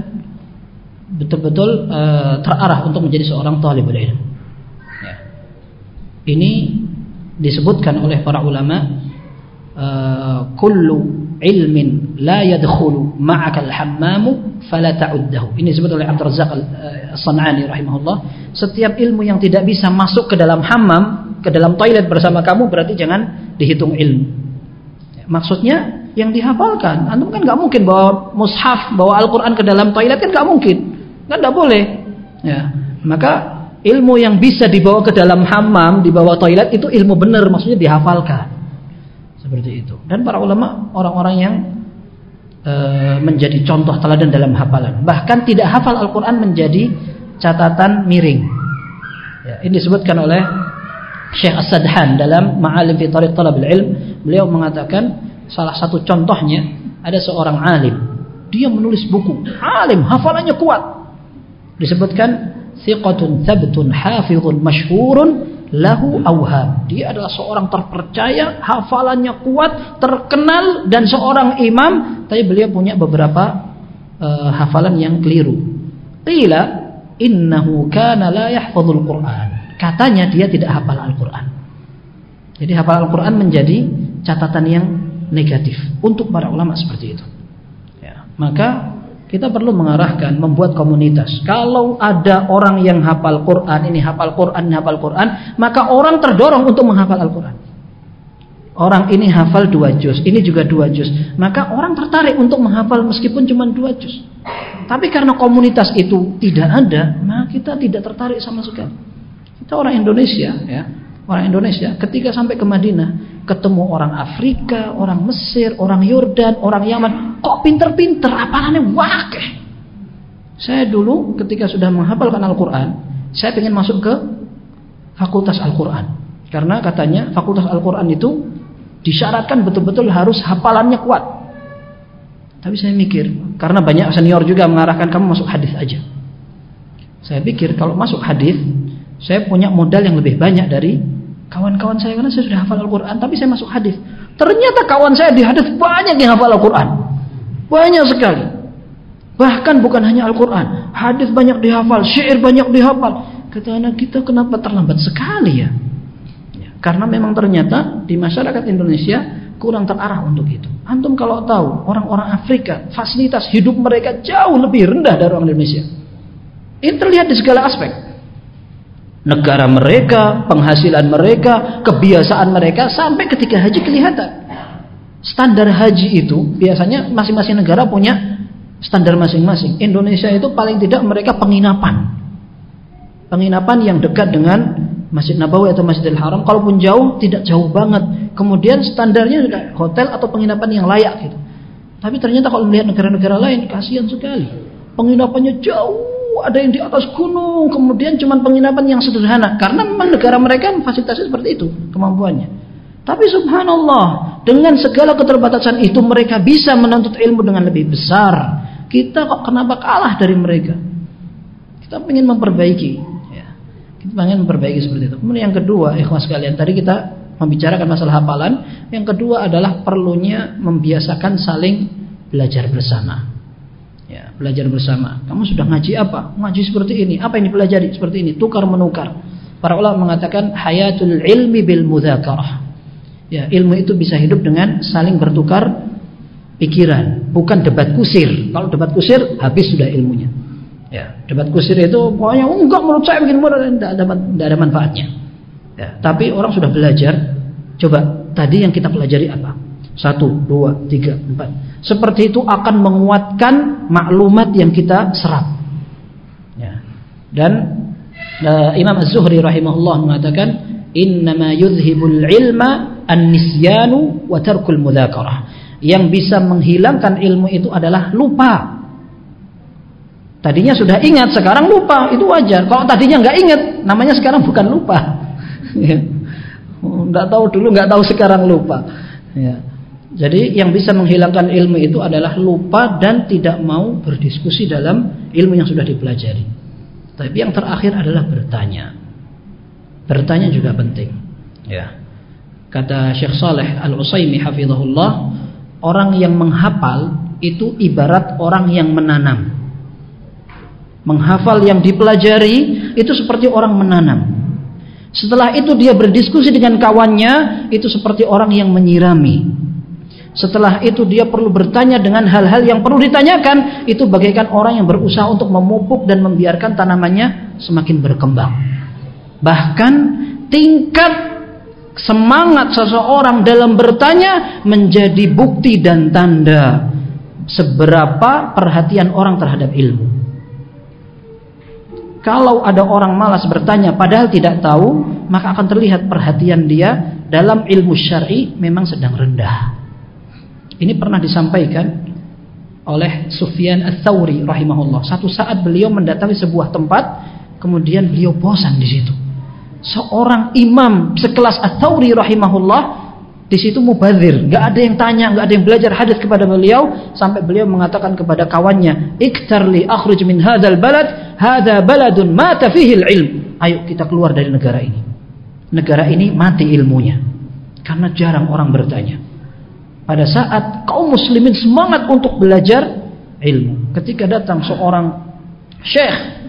betul-betul uh, terarah untuk menjadi seorang talibul ilmu. Ini disebutkan oleh para ulama uh, kullu ilmin la yadkhulu ma'aka al-hammamu fala ta'uddahu. Ini disebut oleh Abdul Razzaq As-San'ani rahimahullah. Setiap ilmu yang tidak bisa masuk ke dalam hammam, ke dalam toilet bersama kamu berarti jangan dihitung ilmu. Maksudnya yang dihafalkan. Antum kan nggak mungkin bawa mushaf, bawa Al-Qur'an ke dalam toilet kan nggak mungkin. Kan nggak boleh. Ya. Maka ilmu yang bisa dibawa ke dalam hammam, dibawa toilet itu ilmu benar, maksudnya dihafalkan. Seperti itu. Dan para ulama orang-orang yang e, menjadi contoh teladan dalam hafalan. Bahkan tidak hafal Al-Qur'an menjadi catatan miring. Ya, ini disebutkan oleh Syekh As-Sadhan dalam Ma'alim fi Talab Ilm, beliau mengatakan salah satu contohnya ada seorang alim. Dia menulis buku, alim, hafalannya kuat. Disebutkan thiqatun thabtun hafizun masyhurun lahu awham. Dia adalah seorang terpercaya, hafalannya kuat, terkenal dan seorang imam, tapi beliau punya beberapa uh, hafalan yang keliru. Qila innahu kana la yahfazul Qur'an. Katanya dia tidak hafal Al-Qur'an. Jadi hafal Al-Qur'an menjadi catatan yang negatif untuk para ulama seperti itu. Ya, maka kita perlu mengarahkan, membuat komunitas. Kalau ada orang yang hafal Quran, ini hafal Quran, ini hafal Quran, maka orang terdorong untuk menghafal Al-Quran. Orang ini hafal dua juz, ini juga dua juz. Maka orang tertarik untuk menghafal meskipun cuma dua juz. Tapi karena komunitas itu tidak ada, maka kita tidak tertarik sama sekali. Kita orang Indonesia, ya orang Indonesia ketika sampai ke Madinah ketemu orang Afrika, orang Mesir, orang Yordan, orang Yaman, kok pinter-pinter, apalannya wakeh. Saya dulu ketika sudah menghafalkan Al-Quran, saya ingin masuk ke Fakultas Al-Quran. Karena katanya Fakultas Al-Quran itu disyaratkan betul-betul harus hafalannya kuat. Tapi saya mikir, karena banyak senior juga mengarahkan kamu masuk hadis aja. Saya pikir kalau masuk hadis, saya punya modal yang lebih banyak dari Kawan-kawan saya karena saya sudah hafal Al-Quran, tapi saya masuk hadis. Ternyata kawan saya di hadis banyak yang hafal Al-Quran, banyak sekali. Bahkan bukan hanya Al-Quran, hadis banyak dihafal, syair banyak dihafal. Kata anak kita kenapa terlambat sekali ya? ya? Karena memang ternyata di masyarakat Indonesia kurang terarah untuk itu. Antum kalau tahu orang-orang Afrika fasilitas hidup mereka jauh lebih rendah dari orang Indonesia. Ini terlihat di segala aspek negara mereka, penghasilan mereka, kebiasaan mereka sampai ketika haji kelihatan. Standar haji itu biasanya masing-masing negara punya standar masing-masing. Indonesia itu paling tidak mereka penginapan. Penginapan yang dekat dengan Masjid Nabawi atau Masjidil Haram, kalaupun jauh tidak jauh banget. Kemudian standarnya juga hotel atau penginapan yang layak gitu. Tapi ternyata kalau melihat negara-negara lain kasihan sekali. Penginapannya jauh ada yang di atas gunung, kemudian cuma penginapan yang sederhana. Karena memang negara mereka fasilitasnya seperti itu, kemampuannya. Tapi subhanallah, dengan segala keterbatasan itu mereka bisa menuntut ilmu dengan lebih besar. Kita kok kenapa kalah dari mereka? Kita ingin memperbaiki. Ya. Kita ingin memperbaiki seperti itu. Kemudian yang kedua, ikhwas sekalian, tadi kita membicarakan masalah hafalan. Yang kedua adalah perlunya membiasakan saling belajar bersama. Ya, belajar bersama. Kamu sudah ngaji apa? Ngaji seperti ini. Apa yang dipelajari? Seperti ini. Tukar menukar. Para ulama mengatakan hayatul ilmi bil mudzakarah. Ya, ilmu itu bisa hidup dengan saling bertukar pikiran, bukan debat kusir. Kalau debat kusir habis sudah ilmunya. Ya, debat kusir itu pokoknya oh, enggak menurut saya bikin mudah tidak ada tidak ada manfaatnya. Ya, tapi orang sudah belajar. Coba tadi yang kita pelajari apa? Satu, dua, tiga, empat. Seperti itu akan menguatkan maklumat yang kita serap. Ya. Dan uh, Imam Az-Zuhri rahimahullah mengatakan, "Innama yuzhibul ilma an-nisyanu wa tarkul mudzakarah." Yang bisa menghilangkan ilmu itu adalah lupa. Tadinya sudah ingat, sekarang lupa, itu wajar. Kalau tadinya nggak ingat, namanya sekarang bukan lupa. *laughs* Ya. Nggak tahu dulu, nggak tahu sekarang lupa. Ya. Jadi yang bisa menghilangkan ilmu itu adalah lupa dan tidak mau berdiskusi dalam ilmu yang sudah dipelajari. Tapi yang terakhir adalah bertanya. Bertanya juga penting. Ya. Kata Syekh Saleh Al-Utsaimin hafizahullah, orang yang menghafal itu ibarat orang yang menanam. Menghafal yang dipelajari itu seperti orang menanam. Setelah itu dia berdiskusi dengan kawannya itu seperti orang yang menyirami. Setelah itu dia perlu bertanya dengan hal-hal yang perlu ditanyakan. Itu bagaikan orang yang berusaha untuk memupuk dan membiarkan tanamannya semakin berkembang. Bahkan tingkat semangat seseorang dalam bertanya menjadi bukti dan tanda seberapa perhatian orang terhadap ilmu. Kalau ada orang malas bertanya padahal tidak tahu, maka akan terlihat perhatian dia dalam ilmu syar'i memang sedang rendah. Ini pernah disampaikan oleh Sufyan Ats-Tsauri rahimahullah. Satu saat beliau mendatangi sebuah tempat, kemudian beliau bosan di situ. Seorang imam sekelas Ats-Tsauri rahimahullah di situ mubazir, nggak ada yang tanya, nggak ada yang belajar hadis kepada beliau sampai beliau mengatakan kepada kawannya, "Iktarli akhruj min hadzal balad, hadza baladun mata fihi ilm." Ayo kita keluar dari negara ini. Negara ini mati ilmunya. Karena jarang orang bertanya. Pada saat kaum muslimin semangat untuk belajar ilmu, ketika datang seorang syekh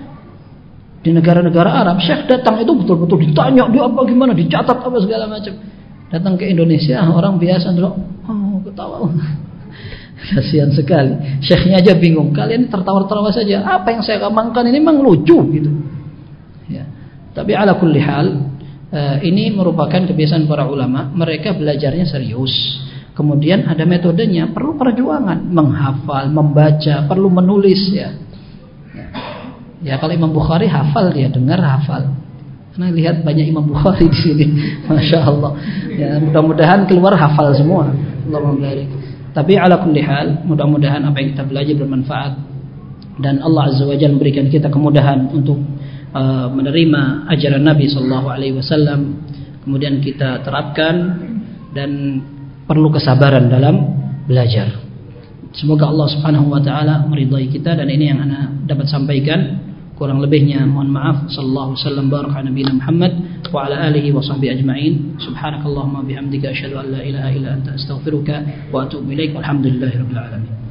di negara-negara Arab, syekh datang itu betul-betul ditanya dia apa gimana, dicatat apa segala macam. Datang ke Indonesia orang biasa dulu oh ketawa. *laughs* Kasihan sekali. Syekhnya aja bingung kalian tertawa-tertawa saja. Apa yang saya kembangkan ini memang lucu gitu. Ya. Tapi ala kulli hal eh, ini merupakan kebiasaan para ulama mereka belajarnya serius kemudian ada metodenya perlu perjuangan menghafal membaca perlu menulis ya ya kalau Imam Bukhari hafal dia dengar hafal karena lihat banyak Imam Bukhari di sini, *laughs* masya Allah. Ya, mudah-mudahan keluar hafal semua. Tapi ala hal, mudah-mudahan apa yang kita belajar bermanfaat dan Allah Azza wa Jalla memberikan kita kemudahan untuk uh, menerima ajaran Nabi Sallallahu Alaihi Wasallam. Kemudian kita terapkan dan perlu kesabaran dalam belajar. Semoga Allah Subhanahu wa taala meridai kita dan ini yang ana dapat sampaikan. Kurang lebihnya mohon maaf. Sallallahu wasallam baraka nabiyina Muhammad wa ala alihi wa sahbihi ajma'in. Subhanakallahumma bihamdika asyhadu an la ilaha illa anta astaghfiruka wa atubu ilaik. Walhamdulillahi rabbil alamin